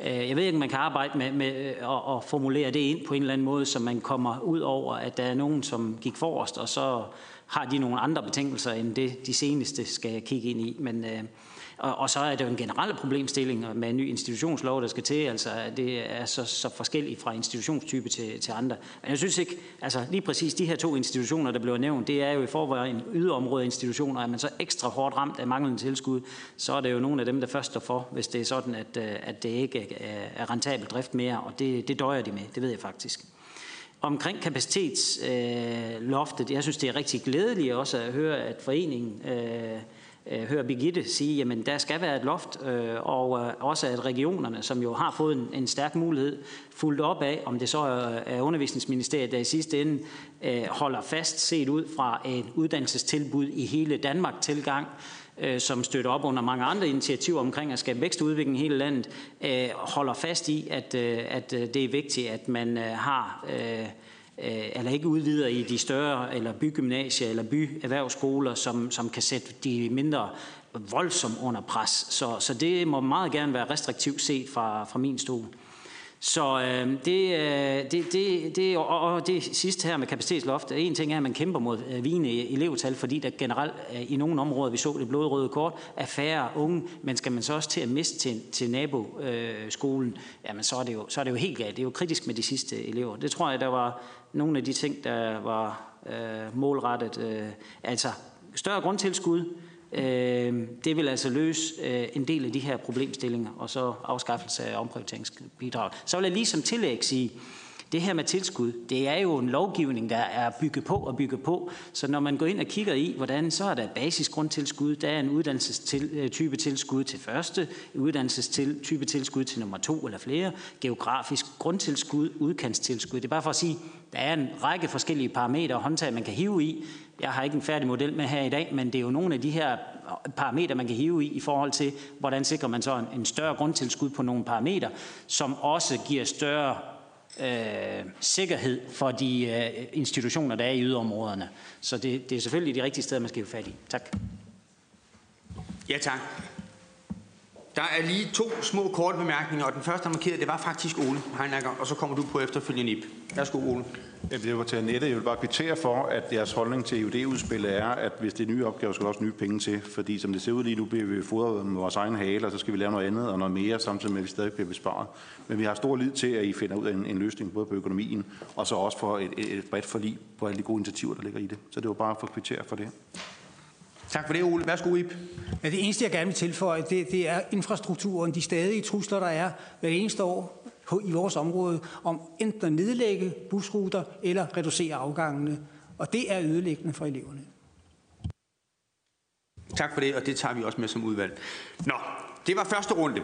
Øh, jeg ved ikke, om man kan arbejde med, med øh, at, at formulere det ind på en eller anden måde, så man kommer ud over, at der er nogen, som gik forrest, og så har de nogle andre betingelser, end det de seneste skal kigge ind i. Men, øh, og, og så er det jo en generel problemstilling med en ny institutionslov, der skal til. Altså, det er så, så forskelligt fra institutionstype til, til andre. Men jeg synes ikke, altså lige præcis de her to institutioner, der blev nævnt, det er jo i forvejen yderområde institutioner. Er man så ekstra hårdt ramt af manglende tilskud, så er det jo nogle af dem, der først står for, hvis det er sådan, at, øh, at det ikke er rentabel drift mere. Og det, det døjer de med, det ved jeg faktisk. Omkring kapacitetsloftet, øh, jeg synes, det er rigtig glædeligt også at høre, at foreningen øh, Øh, hører Birgitte sige, jamen der skal være et loft, øh, og øh, også at regionerne, som jo har fået en, en stærk mulighed, fuldt op af, om det så er, er undervisningsministeriet, der i sidste ende øh, holder fast set ud fra et uddannelsestilbud i hele Danmark tilgang, øh, som støtter op under mange andre initiativer omkring at skabe vækst og udvikling i hele landet, øh, holder fast i, at, øh, at øh, det er vigtigt, at man øh, har... Øh, Øh, eller ikke udvider i de større eller bygymnasier eller byerhvervsskoler, som, som kan sætte de mindre voldsomt under pres. Så, så det må meget gerne være restriktivt set fra, fra min stol. Så øh, det, øh, det, det, det, og, og det sidste her med kapacitetsloft, en ting er, at man kæmper mod øh, vigende elevtal, fordi der generelt øh, i nogle områder, vi så det blodrøde kort, er færre unge, men skal man så også til at miste til, til naboskolen, øh, jamen så er, det jo, så er det jo helt galt. Det er jo kritisk med de sidste elever. Det tror jeg, der var nogle af de ting, der var øh, målrettet. Øh, altså større grundtilskud, øh, det vil altså løse øh, en del af de her problemstillinger, og så afskaffelse af omprioriteringsbidraget. Så vil jeg lige som tillæg sige, det her med tilskud, det er jo en lovgivning, der er bygget på og bygget på. Så når man går ind og kigger i, hvordan så er der basisgrundtilskud, der er en uddannelsestype øh, tilskud til første, uddannelsestype tilskud til nummer to eller flere, geografisk grundtilskud, udkantstilskud. Det er bare for at sige, der er en række forskellige parametre og håndtag, man kan hive i. Jeg har ikke en færdig model med her i dag, men det er jo nogle af de her øh, parametre, man kan hive i, i forhold til, hvordan sikrer man så en større grundtilskud på nogle parametre, som også giver større øh, sikkerhed for de øh, institutioner, der er i yderområderne. Så det, det er selvfølgelig de rigtige steder, man skal have fat i. Tak. Ja, tak. Der er lige to små korte bemærkninger, og den første, der markerede, det var faktisk Ole Heinacker, og så kommer du på efterfølgende Ip. Værsgo, Ole. Det var til Annette. Jeg vil bare kvittere for, at jeres holdning til EUD-udspillet er, at hvis det er nye opgaver, skal der også nye penge til. Fordi som det ser ud lige nu, bliver vi fodret med vores egen hale, og så skal vi lave noget andet og noget mere, samtidig med, at vi stadig bliver besparet. Men vi har stor lid til, at I finder ud af en, en løsning både på økonomien, og så også for et, et, et bredt forlig på alle de gode initiativer, der ligger i det. Så det var bare for at kvittere for det. Tak for det, Ole. Værsgo, Ip. Ja, det eneste, jeg gerne vil tilføje, det, det er infrastrukturen, de stadige trusler, der er hver eneste år i vores område, om enten at nedlægge busruter eller reducere afgangene. Og det er ødelæggende for eleverne. Tak for det, og det tager vi også med som udvalg. Nå, det var første runde.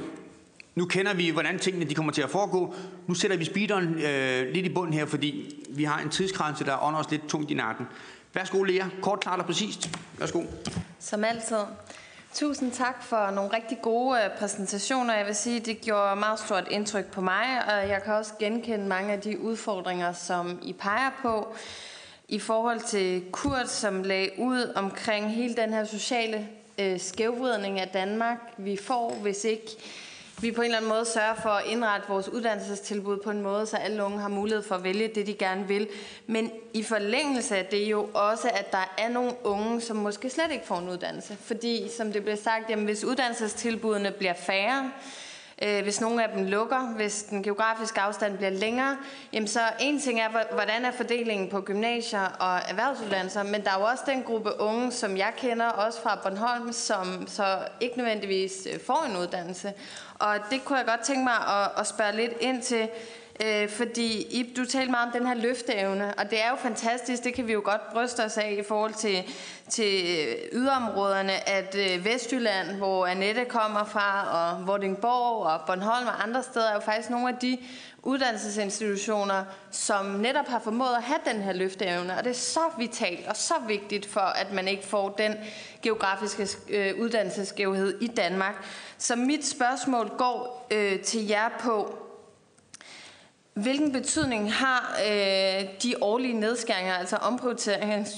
Nu kender vi, hvordan tingene de kommer til at foregå. Nu sætter vi speederen øh, lidt i bund her, fordi vi har en tidsgrænse, der ånder os lidt tungt i natten. Værsgo, Lea. Kort, klart og præcist. Værsgo. Som altid. Tusind tak for nogle rigtig gode øh, præsentationer. Jeg vil sige, det gjorde meget stort indtryk på mig, og jeg kan også genkende mange af de udfordringer, som I peger på i forhold til Kurt, som lagde ud omkring hele den her sociale øh, skævvridning af Danmark, vi får, hvis ikke vi på en eller anden måde sørger for at indrette vores uddannelsestilbud på en måde, så alle unge har mulighed for at vælge det, de gerne vil. Men i forlængelse af det jo også, at der er nogle unge, som måske slet ikke får en uddannelse. Fordi, som det bliver sagt, jamen, hvis uddannelsestilbudene bliver færre, Øh, hvis nogle af dem lukker, hvis den geografiske afstand bliver længere, jamen så en ting er, hvordan er fordelingen på gymnasier og erhvervsuddannelser, men der er jo også den gruppe unge, som jeg kender, også fra Bornholm, som så ikke nødvendigvis øh, får en uddannelse. Og det kunne jeg godt tænke mig at, at spørge lidt ind til, Øh, fordi Ip, du talte meget om den her løfteevne, og det er jo fantastisk, det kan vi jo godt bryste os af i forhold til, til yderområderne, at øh, Vestjylland, hvor Annette kommer fra, og Vordingborg og Bornholm og andre steder, er jo faktisk nogle af de uddannelsesinstitutioner, som netop har formået at have den her løfteevne. Og det er så vitalt og så vigtigt for, at man ikke får den geografiske øh, uddannelsesskævhed i Danmark. Så mit spørgsmål går øh, til jer på, hvilken betydning har øh, de årlige nedskæringer, altså omprioriterings,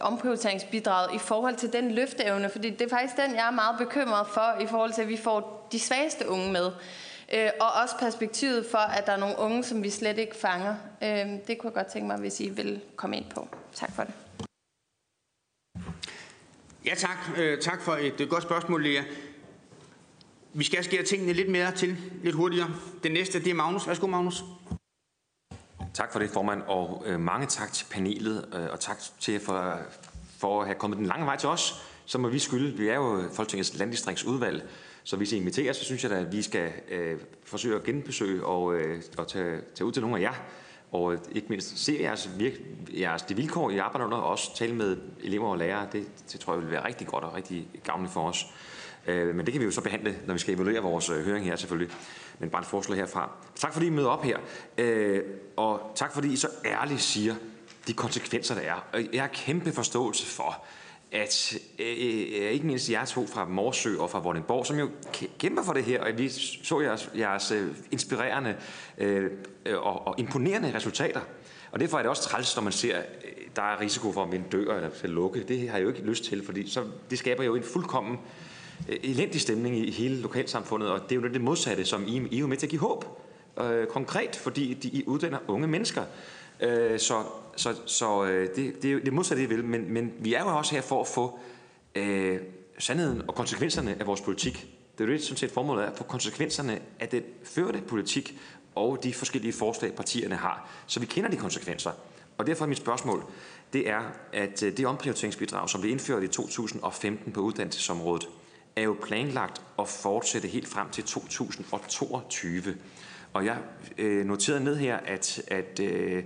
omprioriteringsbidraget, i forhold til den løfteevne? Fordi det er faktisk den, jeg er meget bekymret for, i forhold til, at vi får de svageste unge med. Øh, og også perspektivet for, at der er nogle unge, som vi slet ikke fanger. Øh, det kunne jeg godt tænke mig, hvis I vil komme ind på. Tak for det. Ja, tak. Øh, tak for et øh, godt spørgsmål, Lea. Vi skal skære tingene lidt mere til, lidt hurtigere. Den næste, det er Magnus. Værsgo, Magnus. Tak for det, formand, og øh, mange tak til panelet, øh, og tak til for, for at have kommet den lange vej til os, Så må vi skylde. Vi er jo Folketingets landdistriktsudvalg, så hvis I inviterer, så synes jeg da, at vi skal øh, forsøge at genbesøge og, øh, og tage, tage ud til nogle af jer, og øh, ikke mindst se jeres, virk, jeres de vilkår, I arbejder under, og også tale med elever og lærere. Det, det tror jeg vil være rigtig godt og rigtig gavnligt for os. Øh, men det kan vi jo så behandle, når vi skal evaluere vores øh, høring her selvfølgelig. Men bare et forslag herfra. Tak fordi I møder op her. Øh, og tak fordi I så ærligt siger de konsekvenser, der er. Jeg har kæmpe forståelse for, at øh, øh, ikke mindst jer to fra Morsø og fra Vordingborg, som jo kæmper for det her, og vi så jeres, jeres øh, inspirerende øh, og, og imponerende resultater. Og derfor er det også træls, når man ser, at der er risiko for, at min dør eller skal lukke. Det har jeg jo ikke lyst til, fordi så, det skaber jo en fuldkommen Øh, Øh, elendig stemning i hele lokalsamfundet, og det er jo det modsatte, som I, I er jo med til at give håb. Øh, konkret, fordi de I uddanner unge mennesker. Øh, så så, så øh, det, det er det modsatte, I vil. Men, men vi er jo også her for at få øh, sandheden og konsekvenserne af vores politik. Det er jo det, sådan set formålet er, at få konsekvenserne af den førte politik og de forskellige forslag, partierne har, så vi kender de konsekvenser. Og derfor er mit spørgsmål, det er, at øh, det omprioriteringsbidrag, som blev indført i 2015 på uddannelsesområdet, er jo planlagt at fortsætte helt frem til 2022. Og jeg øh, noterede ned her, at, at øh,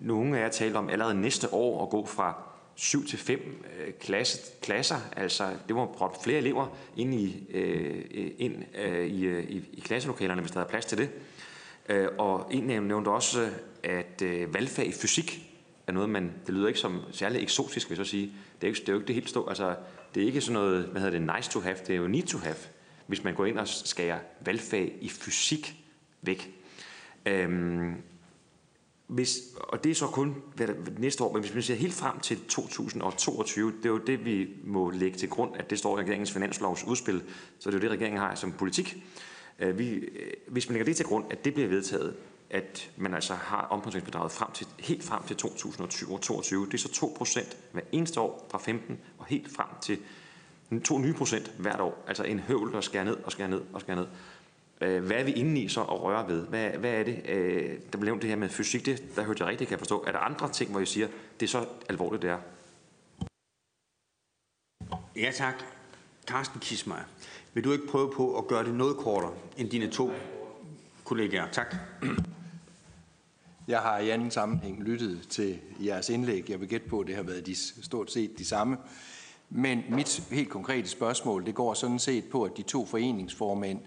nogle af jer talte om allerede næste år at gå fra 7 til 5 øh, klasse, klasser, altså det var proppe flere elever ind i, øh, øh, ind, øh, i, øh, i, i klasselokalerne, hvis der er plads til det. Øh, og en nævnte også, at øh, valgfag i fysik er noget, man, det lyder ikke som særlig eksotisk, hvis jeg sige. Det er, ikke, det er jo ikke det helt stort, altså det er ikke sådan noget, hvad hedder det, nice to have, det er jo need to have, hvis man går ind og skærer valgfag i fysik væk. Øhm, hvis, og det er så kun næste år, men hvis man ser helt frem til 2022, det er jo det, vi må lægge til grund, at det står i regeringens finanslovsudspil, så det er jo det, regeringen har som politik. Øh, vi, øh, hvis man lægger det til grund, at det bliver vedtaget, at man altså har omkostningsbidraget frem til, helt frem til 2022. Det er så 2 procent hver eneste år fra 15 og helt frem til to nye procent hvert år. Altså en høvl, der skærer ned og skærer ned og skærer ned. Øh, hvad er vi inde i så at røre ved? Hvad, hvad er det? Øh, der blev nævnt det her med fysik, det, der hørte jeg rigtig, kan forstå. Er der andre ting, hvor I siger, det er så alvorligt, det er? Ja tak. Carsten Kismeier, vil du ikke prøve på at gøre det noget kortere end dine to kollegaer? Tak. Jeg har i anden sammenhæng lyttet til jeres indlæg. Jeg vil gætte på, at det har været de, stort set de samme. Men mit helt konkrete spørgsmål, det går sådan set på, at de to foreningsformænd,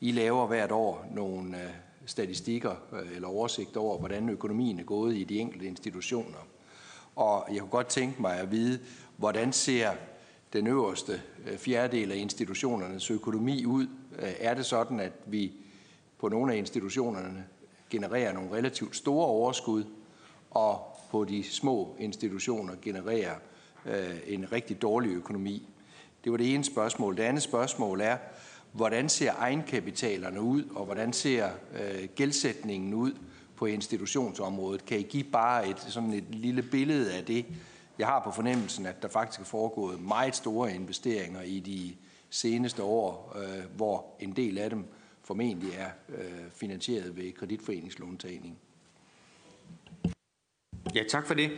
I laver hvert år nogle øh, statistikker øh, eller oversigt over, hvordan økonomien er gået i de enkelte institutioner. Og jeg kunne godt tænke mig at vide, hvordan ser den øverste øh, fjerdedel af institutionernes økonomi ud? Øh, er det sådan, at vi på nogle af institutionerne genererer nogle relativt store overskud, og på de små institutioner genererer øh, en rigtig dårlig økonomi? Det var det ene spørgsmål. Det andet spørgsmål er, hvordan ser egenkapitalerne ud, og hvordan ser øh, gældsætningen ud på institutionsområdet? Kan I give bare et, sådan et lille billede af det? Jeg har på fornemmelsen, at der faktisk er foregået meget store investeringer i de seneste år, øh, hvor en del af dem formentlig er øh, finansieret ved kreditforeningslåntagning. Ja, tak for det.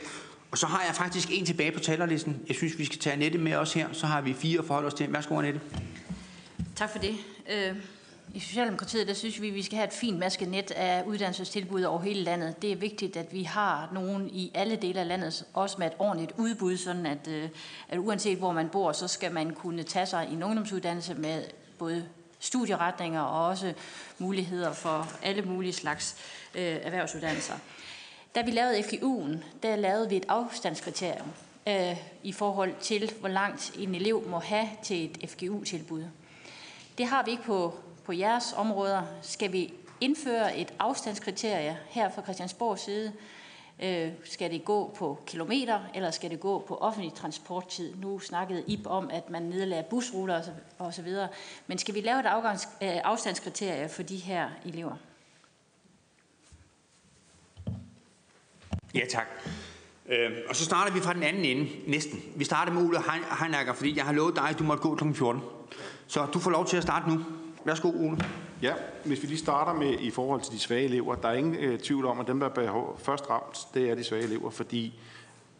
Og så har jeg faktisk en tilbage på talerlisten. Jeg synes, vi skal tage Annette med os her. Så har vi fire forhold os til. Værsgo, Annette. Tak for det. Øh, I Socialdemokratiet der synes vi, at vi skal have et fint maskenet af uddannelsestilbud over hele landet. Det er vigtigt, at vi har nogen i alle dele af landet, også med et ordentligt udbud, sådan at, øh, at uanset hvor man bor, så skal man kunne tage sig en ungdomsuddannelse med både studieretninger og også muligheder for alle mulige slags øh, erhvervsuddannelser. Da vi lavede FGU'en, der lavede vi et afstandskriterium øh, i forhold til, hvor langt en elev må have til et FGU-tilbud. Det har vi ikke på, på jeres områder. Skal vi indføre et afstandskriterie her fra Christiansborgs side? Øh, skal det gå på kilometer, eller skal det gå på offentlig transporttid? Nu snakkede IB om, at man nedlader busruter og så videre. Men skal vi lave et afgangs, øh, afstandskriterie for de her elever? Ja, tak. Øh, og så starter vi fra den anden ende, næsten. Vi starter med Ole Heinacker, fordi jeg har lovet dig, at du måtte gå kl. 14. Så du får lov til at starte nu. Værsgo, Ole. Ja, hvis vi lige starter med i forhold til de svage elever. Der er ingen øh, tvivl om, at dem, der er først ramt, det er de svage elever, fordi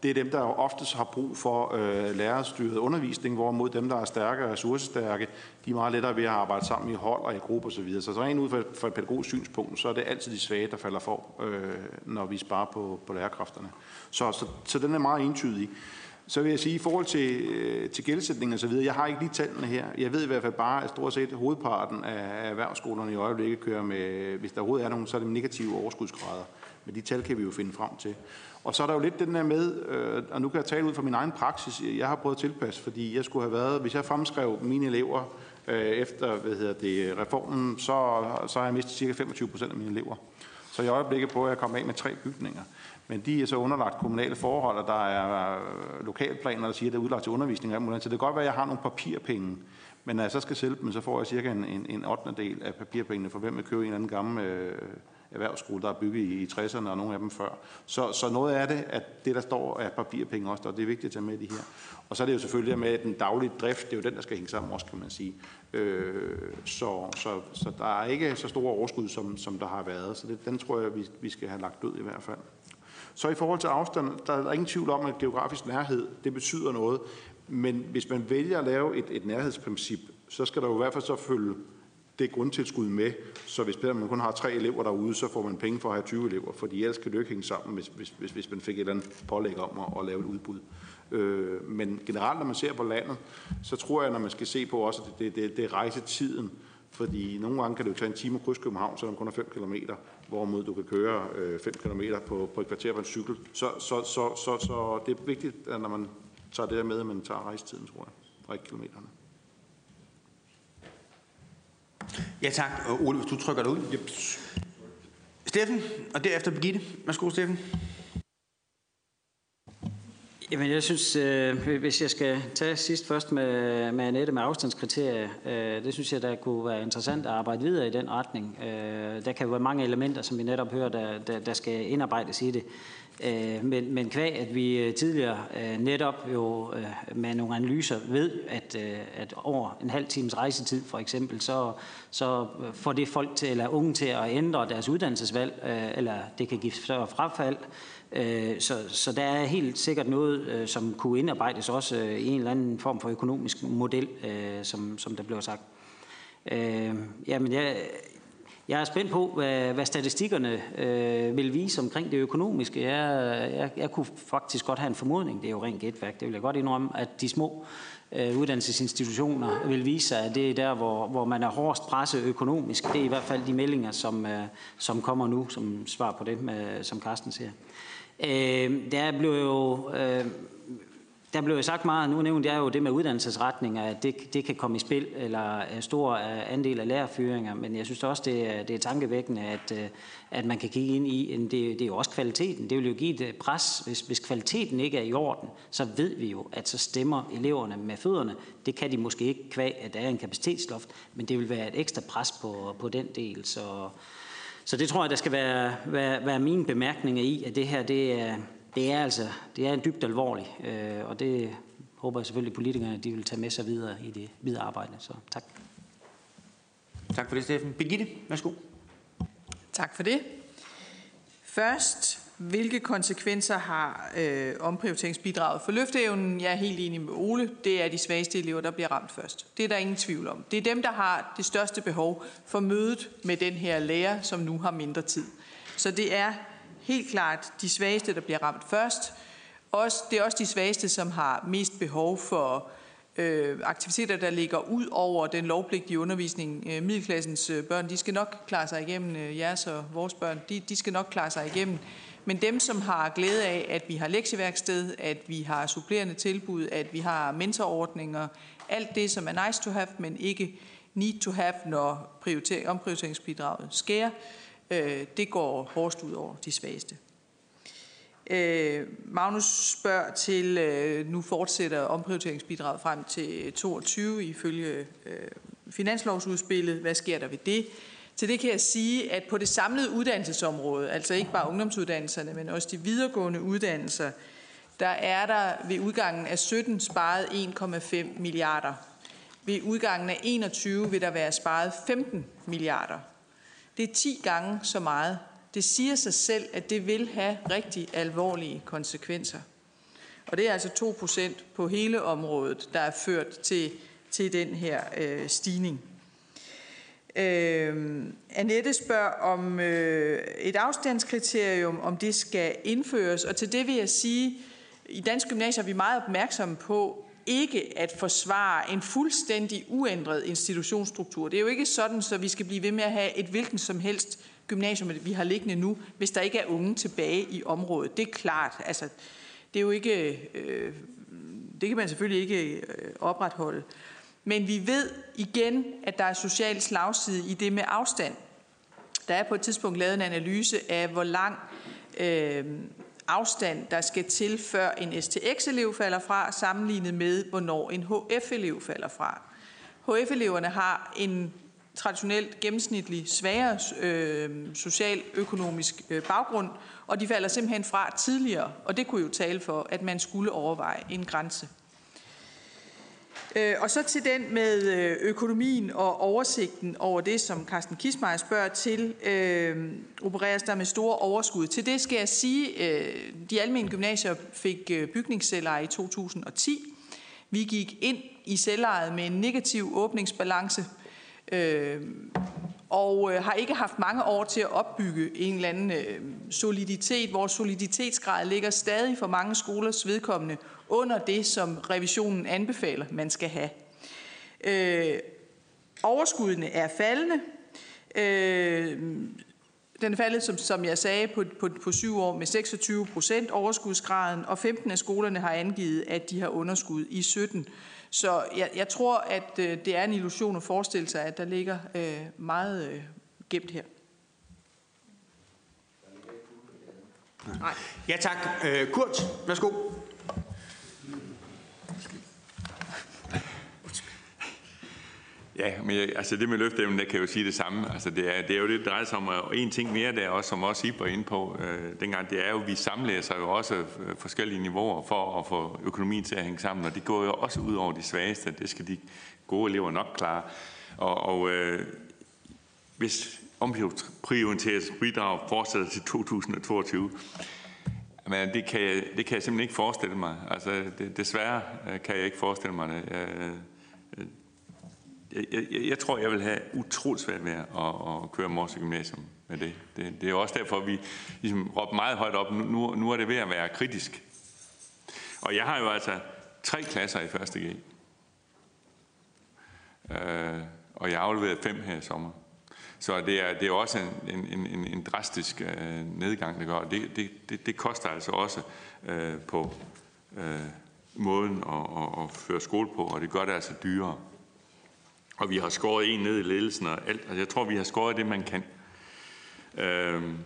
det er dem, der oftest har brug for øh, lærerstyret undervisning, hvorimod dem, der er stærke og ressourcestærke, de er meget lettere ved at arbejde sammen i hold og i grupper osv. Så, videre. så rent ud fra, fra et pædagogisk synspunkt, så er det altid de svage, der falder for, øh, når vi sparer på, på lærerkræfterne. Så, så, så den er meget entydig. Så vil jeg sige, i forhold til, øh, til gældsætning og så videre, jeg har ikke lige tallene her. Jeg ved i hvert fald bare, at stort set hovedparten af erhvervsskolerne i øjeblikket kører med, hvis der overhovedet er nogen, så er det negative overskudsgrader. Men de tal kan vi jo finde frem til. Og så er der jo lidt den der med, øh, og nu kan jeg tale ud fra min egen praksis, jeg har prøvet at tilpasse, fordi jeg skulle have været, hvis jeg fremskrev mine elever øh, efter hvad hedder det, reformen, så, så har jeg mistet cirka 25 procent af mine elever. Så i øjeblikket prøver jeg at komme af med tre bygninger. Men de er så underlagt kommunale forhold, og der er øh, lokalplaner, der siger, at det er udlagt til undervisning. Så det kan godt være, at jeg har nogle papirpenge, men når jeg så skal sælge dem, så får jeg cirka en, en, en 8. del af papirpengene, for hvem vil købe en eller anden gammel øh, erhvervsskole, der er bygget i, i 60'erne, og nogle af dem før. Så, så noget af det, at det, der står, er papirpenge også, og det er vigtigt at tage med de her. Og så er det jo selvfølgelig med, den daglige drift, det er jo den, der skal hænge sammen også, kan man sige. Øh, så, så, så der er ikke så store overskud, som, som der har været. Så det, den tror jeg, vi, vi skal have lagt ud i hvert fald. Så i forhold til afstand, der er ingen tvivl om, at geografisk nærhed, det betyder noget. Men hvis man vælger at lave et, et nærhedsprincip, så skal der jo i hvert fald så følge det grundtilskud med. Så hvis man kun har tre elever derude, så får man penge for at have 20 elever, fordi ellers kan det ikke hænge sammen, hvis, hvis, hvis, hvis man fik et eller andet pålæg om at, at lave et udbud. Øh, men generelt, når man ser på landet, så tror jeg, når man skal se på også, at det, det, det er rejsetiden. Fordi nogle gange kan det jo tage en time at krydse København, selvom kun er 5 km, hvorimod du kan køre 5 øh, km på, på et kvarter på en cykel. Så, så, så, så, så det er vigtigt, at når man tager det der med, at man tager rejsetiden, tror jeg, fra kilometerne. Ja tak. Og Ole, hvis du trykker dig ud. Yep. Steffen, og derefter Birgitte. Værsgo, Steffen. Jamen, jeg synes, øh, hvis jeg skal tage sidst først med, med Annette med afstandskriterier, øh, det synes jeg, der kunne være interessant at arbejde videre i den retning. Øh, der kan jo være mange elementer, som vi netop hører, der, der, der skal indarbejdes i det. Øh, men, men kvæg, at vi øh, tidligere øh, netop jo øh, med nogle analyser ved, at, øh, at over en halv times rejsetid for eksempel, så, så får det folk til, eller unge til at ændre deres uddannelsesvalg, øh, eller det kan give større frafald. Øh, så, så der er helt sikkert noget, øh, som kunne indarbejdes også øh, i en eller anden form for økonomisk model, øh, som, som der blev sagt. jamen, jeg, Jeg er spændt på, hvad, hvad statistikkerne øh, vil vise omkring det økonomiske. Jeg, jeg, jeg kunne faktisk godt have en formodning, det er jo rent gætværk, det vil jeg godt indrømme, at de små øh, uddannelsesinstitutioner vil vise sig, at det er der, hvor, hvor man er hårdest presset økonomisk. Det er i hvert fald de meldinger, som, øh, som kommer nu, som svar på det, med, som Carsten siger. Øh, der blev jo... Øh, der blev jo sagt meget, nu nævnte jeg jo det med uddannelsesretninger, at det, det kan komme i spil, eller stor øh, andel af lærerfyringer, men jeg synes også, det er, det er tankevækkende, at, øh, at man kan kigge ind i, det, det er jo også kvaliteten. Det vil jo give et øh, pres, hvis, hvis kvaliteten ikke er i orden, så ved vi jo, at så stemmer eleverne med fødderne. Det kan de måske ikke kvæg, at der er en kapacitetsloft, men det vil være et ekstra pres på, på den del, så... Så det tror jeg, der skal være, være, være mine bemærkninger i, at det her det er, det er altså det er en dybt alvorlig, øh, og det håber jeg selvfølgelig, at politikerne de vil tage med sig videre i det videre arbejde. Så tak. Tak for det, Steffen. Birgitte, værsgo. Tak for det. Først, hvilke konsekvenser har øh, omprioriteringsbidraget for løfteevnen? Jeg er helt enig med Ole. Det er de svageste elever, der bliver ramt først. Det er der ingen tvivl om. Det er dem, der har det største behov for mødet med den her lærer, som nu har mindre tid. Så det er helt klart de svageste, der bliver ramt først. Også, det er også de svageste, som har mest behov for øh, aktiviteter, der ligger ud over den lovpligtige undervisning. Øh, middelklassens øh, børn, de skal nok klare sig igennem, øh, jeres og vores børn, de, de skal nok klare sig igennem. Men dem, som har glæde af, at vi har lektieværksted, at vi har supplerende tilbud, at vi har mentorordninger, alt det, som er nice to have, men ikke need to have, når omprioriteringsbidraget skærer, øh, det går hårdest ud over de svageste. Øh, Magnus spørger til, øh, nu fortsætter omprioriteringsbidraget frem til 22 ifølge øh, finanslovsudspillet. Hvad sker der ved det? Til det kan jeg sige, at på det samlede uddannelsesområde, altså ikke bare ungdomsuddannelserne, men også de videregående uddannelser, der er der ved udgangen af 17 sparet 1,5 milliarder. Ved udgangen af 21 vil der være sparet 15 milliarder. Det er 10 gange så meget. Det siger sig selv, at det vil have rigtig alvorlige konsekvenser. Og det er altså 2 procent på hele området, der er ført til, til den her øh, stigning. Øh, Annette spørger om øh, et afstandskriterium, om det skal indføres. Og til det vil jeg sige, i Dansk Gymnasium er vi meget opmærksomme på, ikke at forsvare en fuldstændig uændret institutionsstruktur. Det er jo ikke sådan, så vi skal blive ved med at have et hvilken som helst gymnasium, vi har liggende nu, hvis der ikke er unge tilbage i området. Det er klart. Altså, det er jo ikke, øh, det kan man selvfølgelig ikke øh, opretholde. Men vi ved igen, at der er social slagside i det med afstand. Der er på et tidspunkt lavet en analyse af, hvor lang øh, afstand, der skal til, før en STX-elev falder fra, sammenlignet med, hvornår en HF-elev falder fra. HF-eleverne har en traditionelt gennemsnitlig svagere øh, socialøkonomisk øh, baggrund, og de falder simpelthen fra tidligere, og det kunne jo tale for, at man skulle overveje en grænse. Øh, og så til den med øh, økonomien og oversigten over det, som Carsten Kismeier spørger til, øh, opereres der med store overskud. Til det skal jeg sige, øh, de almene gymnasier fik øh, bygningsselveje i 2010. Vi gik ind i selvejet med en negativ åbningsbalance, øh, og øh, har ikke haft mange år til at opbygge en eller anden øh, soliditet. Vores soliditetsgrad ligger stadig for mange skolers vedkommende under det, som revisionen anbefaler, man skal have. Øh, overskuddene er faldende. Øh, den er faldet, som, som jeg sagde, på, på, på syv år med 26 procent overskudsgraden, og 15 af skolerne har angivet, at de har underskud i 17. Så jeg, jeg tror, at øh, det er en illusion at forestille sig, at der ligger øh, meget øh, gemt her. Nej. Ja tak. Øh, Kurt, værsgo. Ja, men jeg, altså det med løfteevnen, der kan jeg jo sige det samme. Altså det, er, det er jo det, det drejer sig om. Og en ting mere, der også, som også I var inde på øh, dengang, det er jo, at vi samlæser jo også øh, forskellige niveauer for at få økonomien til at hænge sammen. Og det går jo også ud over de svageste. Det skal de gode elever nok klare. Og, og øh, hvis omprioriteringsbidrag fortsætter til 2022, men det kan, jeg, det kan jeg simpelthen ikke forestille mig. Altså, det, desværre øh, kan jeg ikke forestille mig det. Jeg, jeg, jeg, jeg tror, jeg vil have utroligt svært ved at, at køre Mors Gymnasium med det. det. Det er jo også derfor, vi ligesom råbte meget højt op. Nu, nu er det ved at være kritisk. Og jeg har jo altså tre klasser i første G. Øh, og jeg har afleveret fem her i sommer. Så det er, det er også en, en, en, en drastisk øh, nedgang, det gør. Det, det, det, det koster altså også øh, på øh, måden at, at, at føre skole på, og det gør det altså dyrere. Og vi har skåret en ned i ledelsen og alt. Altså, jeg tror, vi har skåret det, man kan. Øhm,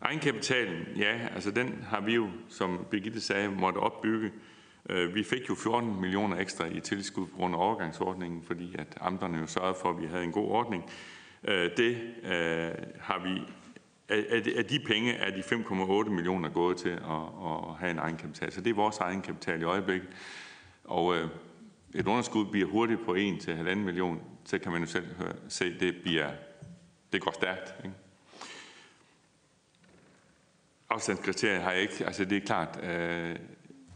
egenkapitalen, ja, altså den har vi jo, som Birgitte sagde, måtte opbygge. Øh, vi fik jo 14 millioner ekstra i tilskud på grund af overgangsordningen, fordi at amterne jo sørgede for, at vi havde en god ordning. Øh, det øh, har vi af de penge er de 5,8 millioner gået til at, at have en egenkapital. Så det er vores egenkapital i øjeblikket. Og øh, et underskud bliver hurtigt på 1 til 1,5 million, så kan man jo selv høre, se, det bliver, det går stærkt. Ikke? Afstandskriterier har jeg ikke, altså det er klart, øh,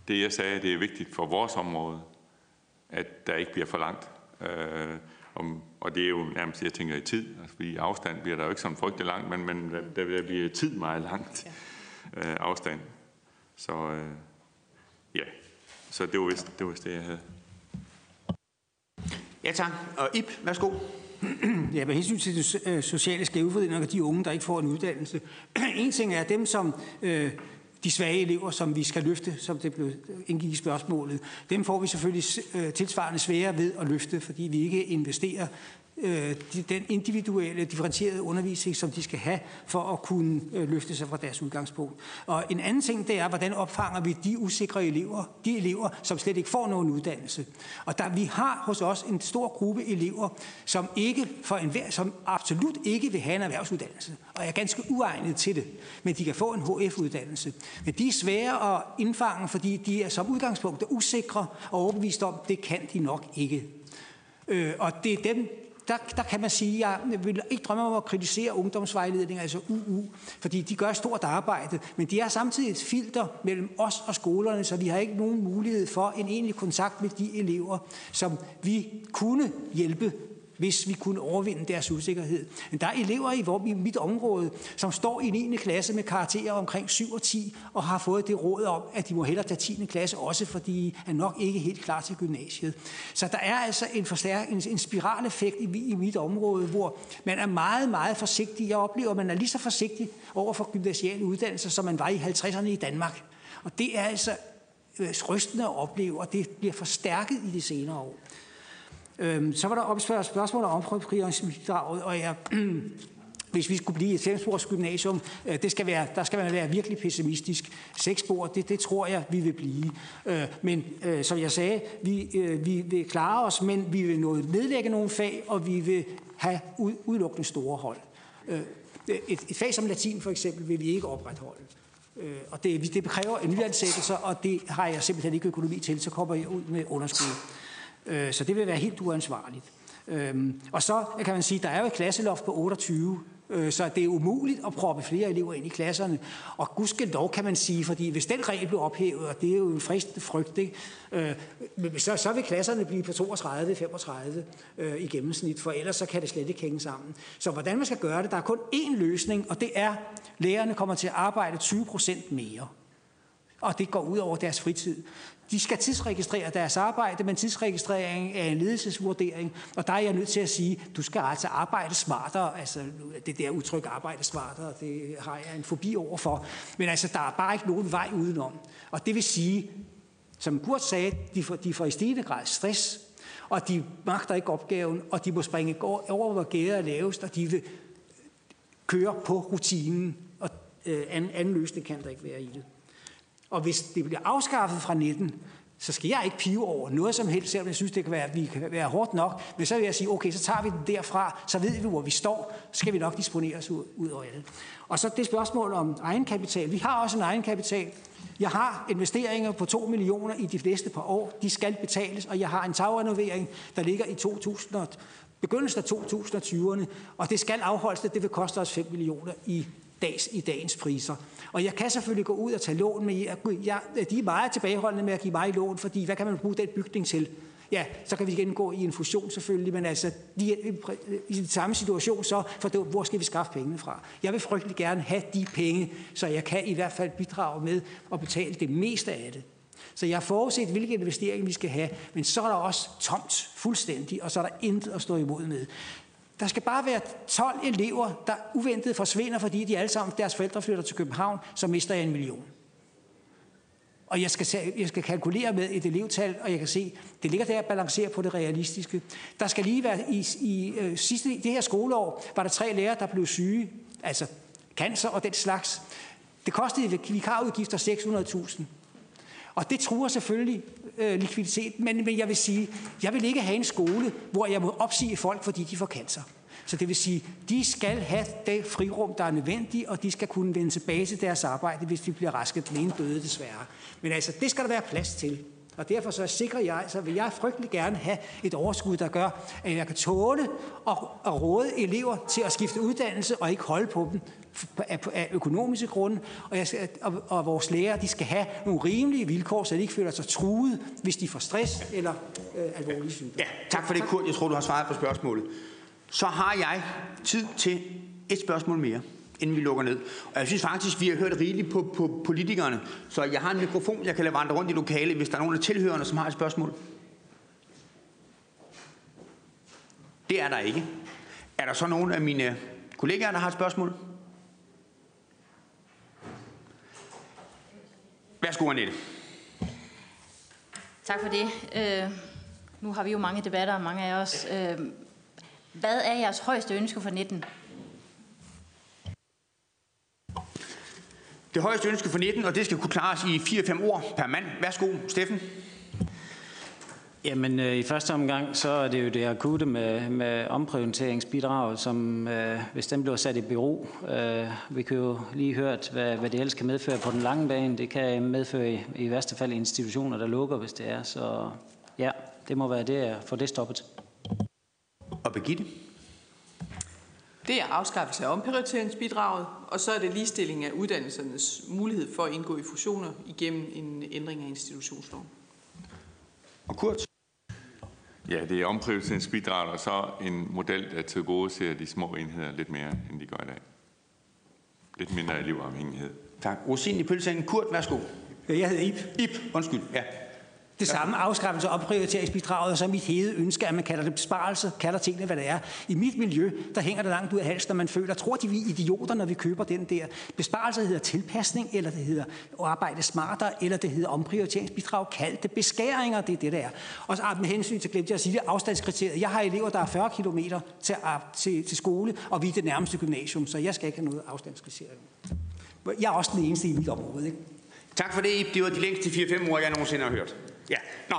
det jeg sagde, det er vigtigt for vores område, at der ikke bliver for langt. Øh, om, og det er jo nærmest, jeg tænker i tid, altså, fordi afstand bliver der jo ikke sådan frygtelig langt, men, men der, der bliver tid meget langt øh, afstand. Så øh, ja, så det var vist det, var vist det jeg havde. Ja tak. Og Ip, værsgo. Ja, med hensyn til det øh, sociale skævfordeling og de unge, der ikke får en uddannelse. en ting er dem, som øh, de svage elever, som vi skal løfte, som det blev indgik i spørgsmålet. Dem får vi selvfølgelig øh, tilsvarende svære ved at løfte, fordi vi ikke investerer øh, den individuelle, differentierede undervisning, som de skal have for at kunne øh, løfte sig fra deres udgangspunkt. Og en anden ting, det er, hvordan opfanger vi de usikre elever, de elever, som slet ikke får nogen uddannelse. Og der, vi har hos os en stor gruppe elever, som, ikke for enhver, som absolut ikke vil have en erhvervsuddannelse, og er ganske uegnet til det, men de kan få en HF-uddannelse. Men de er svære at indfange, fordi de er som udgangspunkt usikre og overbevist om, det kan de nok ikke. Øh, og det er dem, der, der kan man sige, at jeg vil ikke drømme om at kritisere ungdomsvejledning, altså UU, fordi de gør stort arbejde, men de er samtidig et filter mellem os og skolerne, så vi har ikke nogen mulighed for en egentlig kontakt med de elever, som vi kunne hjælpe hvis vi kunne overvinde deres usikkerhed. Men der er elever i, i mit område, som står i 9. klasse med karakterer omkring 7 og 10, og har fået det råd om, at de må hellere tage 10. klasse, også fordi de er nok ikke helt klar til gymnasiet. Så der er altså en, forstærk, en, en spiraleffekt i, i mit område, hvor man er meget, meget forsigtig. Jeg oplever, at man er lige så forsigtig over for gymnasiale uddannelser, som man var i 50'erne i Danmark. Og det er altså øh, rystende at opleve, og det bliver forstærket i de senere år. Øhm, så var der opspørget spørgsmål om omprioriteringsbidraget, og jeg, hvis vi skulle blive et femspors gymnasium, øh, det skal være, der skal man være virkelig pessimistisk. Seks spor, det, det tror jeg, vi vil blive. Øh, men øh, som jeg sagde, vi, vi vil klare os, men vi vil nedlægge nogle fag, og vi vil have udelukkende store hold. Et, et fag som latin for eksempel vil vi ikke opretholde. Og det, det kræver en nyansættelse, og det har jeg simpelthen ikke økonomi til, så kommer jeg ud med underskud. Øh, så det vil være helt uansvarligt. Øhm, og så kan man sige, at der er jo et klasseloft på 28, øh, så det er umuligt at proppe flere elever ind i klasserne. Og gudskelov kan man sige, fordi hvis den regel bliver ophævet, og det er jo en fristende frygt, ikke? Øh, så, så vil klasserne blive på 32-35 øh, i gennemsnit, for ellers så kan det slet ikke hænge sammen. Så hvordan man skal gøre det, der er kun én løsning, og det er, at lærerne kommer til at arbejde 20 procent mere og det går ud over deres fritid. De skal tidsregistrere deres arbejde, men tidsregistrering er en ledelsesvurdering, og der er jeg nødt til at sige, du skal altså arbejde smartere, altså det der udtryk arbejde smartere, det har jeg en fobi over for, men altså der er bare ikke nogen vej udenom. Og det vil sige, som Kurt sagde, de får, de får i stigende grad stress, og de magter ikke opgaven, og de må springe over, hvor gæret er lavest, og de vil køre på rutinen, og øh, anden, anden løsning kan der ikke være i det. Og hvis det bliver afskaffet fra 19, så skal jeg ikke pive over noget som helst, selvom jeg synes, det kan være, vi kan være hårdt nok. Men så vil jeg sige, okay, så tager vi den derfra, så ved vi, hvor vi står, så skal vi nok disponere os ud, ud over det. Og så det spørgsmål om egenkapital. Vi har også en egenkapital. Jeg har investeringer på 2 millioner i de fleste par år. De skal betales, og jeg har en tagrenovering, der ligger i 2000 begyndelsen af 2020'erne, og det skal afholdes, det vil koste os 5 millioner i dags, i dagens priser. Og jeg kan selvfølgelig gå ud og tage lån, men jeg, jeg, de er meget tilbageholdende med at give mig lån, fordi hvad kan man bruge den bygning til? ja, så kan vi igen gå i en fusion selvfølgelig, men altså, de er i den samme situation så, for det, hvor skal vi skaffe pengene fra? Jeg vil frygtelig gerne have de penge, så jeg kan i hvert fald bidrage med at betale det meste af det. Så jeg har forudset, hvilke investeringer vi skal have, men så er der også tomt fuldstændig, og så er der intet at stå imod med. Der skal bare være 12 elever, der uventet forsvinder, fordi de alle sammen, deres forældre flytter til København, så mister jeg en million. Og jeg skal, jeg skal kalkulere med et elevtal, og jeg kan se, det ligger der at balancere på det realistiske. Der skal lige være, i, i øh, sidste, det her skoleår, var der tre lærere, der blev syge, altså cancer og den slags. Det kostede vikarudgifter 600.000. Og det truer selvfølgelig øh, likviditet, men, men jeg vil sige, jeg vil ikke have en skole, hvor jeg må opsige folk, fordi de får cancer. Så det vil sige, de skal have det frirum, der er nødvendigt, og de skal kunne vende tilbage til deres arbejde, hvis de bliver raske. Den ene døde desværre. Men altså, det skal der være plads til. Og derfor så sikrer jeg, så vil jeg frygtelig gerne have et overskud, der gør, at jeg kan tåle og, og råde elever til at skifte uddannelse og ikke holde på dem af, af økonomiske grunde. Og, jeg skal, og, og vores lærere de skal have nogle rimelige vilkår, så de ikke føler sig truet, hvis de får stress eller øh, alvorlige sygdomme. Ja, tak for det, Kurt. Jeg tror, du har svaret på spørgsmålet. Så har jeg tid til et spørgsmål mere inden vi lukker ned. Og jeg synes faktisk, vi har hørt rigeligt på, på politikerne. Så jeg har en mikrofon, jeg kan lade vandre rundt i lokalet, hvis der er nogen af tilhørende, som har et spørgsmål. Det er der ikke. Er der så nogen af mine kollegaer, der har et spørgsmål? Værsgo, Annette. Tak for det. Øh, nu har vi jo mange debatter, mange af os. Øh, hvad er jeres højeste ønske for 19? Det højeste ønske for 19, og det skal kunne klares i 4-5 ord per mand. Værsgo, Steffen. Jamen, øh, i første omgang, så er det jo det akutte med, med omprioriteringsbidraget, som øh, hvis den bliver sat i bero. Øh, vi kan jo lige hørt, hvad, hvad det ellers kan medføre på den lange bane. Det kan medføre i, i værste fald institutioner, der lukker, hvis det er. Så ja, det må være det at få det stoppet. Og Birgitte? Det er afskaffelse af omprioriteringsbidraget, og så er det ligestilling af uddannelsernes mulighed for at indgå i fusioner igennem en ændring af institutionsloven. Og Kurt? Ja, det er omprioriteringsbidraget og så en model, der til gode ser de små enheder lidt mere, end de gør i dag. Lidt mindre elevafhængighed. Tak. Rosin i pølsen. Kurt, værsgo. Jeg hedder Ip. Ip, undskyld. Ja. Det samme afskaffelse og opprioriteringsbidraget, så mit hede ønske, at man kalder det besparelse, kalder tingene, hvad det er. I mit miljø, der hænger det langt ud af halsen, når man føler, tror de, vi er idioter, når vi køber den der. Besparelse hedder tilpasning, eller det hedder at arbejde smartere, eller det hedder omprioriteringsbidrag. Kald det beskæringer, det er det, der er. Og så med hensyn til, glemte jeg at sige det, afstandskriteriet. Jeg har elever, der er 40 km til, til, til skole, og vi er det nærmeste gymnasium, så jeg skal ikke have noget afstandskriterium. Jeg er også den eneste i mit område, ikke? Tak for det. Det var de længste 4-5 ord, jeg nogensinde har hørt. Ja, nå.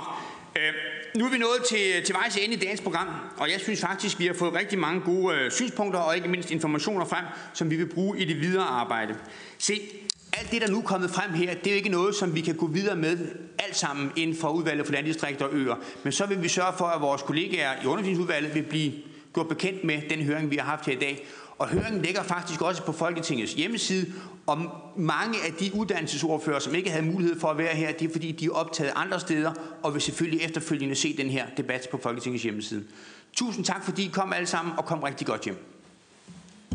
Øh, nu er vi nået til, til vejs ende i dagens program, og jeg synes faktisk, vi har fået rigtig mange gode øh, synspunkter og ikke mindst informationer frem, som vi vil bruge i det videre arbejde. Se, alt det, der nu er kommet frem her, det er jo ikke noget, som vi kan gå videre med alt sammen inden for udvalget for landdistrikter og øer. Men så vil vi sørge for, at vores kollegaer i undervisningsudvalget vil blive gjort bekendt med den høring, vi har haft her i dag. Og høringen ligger faktisk også på Folketingets hjemmeside, og mange af de uddannelsesordfører, som ikke havde mulighed for at være her, det er fordi, de er optaget andre steder, og vil selvfølgelig efterfølgende se den her debat på Folketingets hjemmeside. Tusind tak, fordi I kom alle sammen, og kom rigtig godt hjem.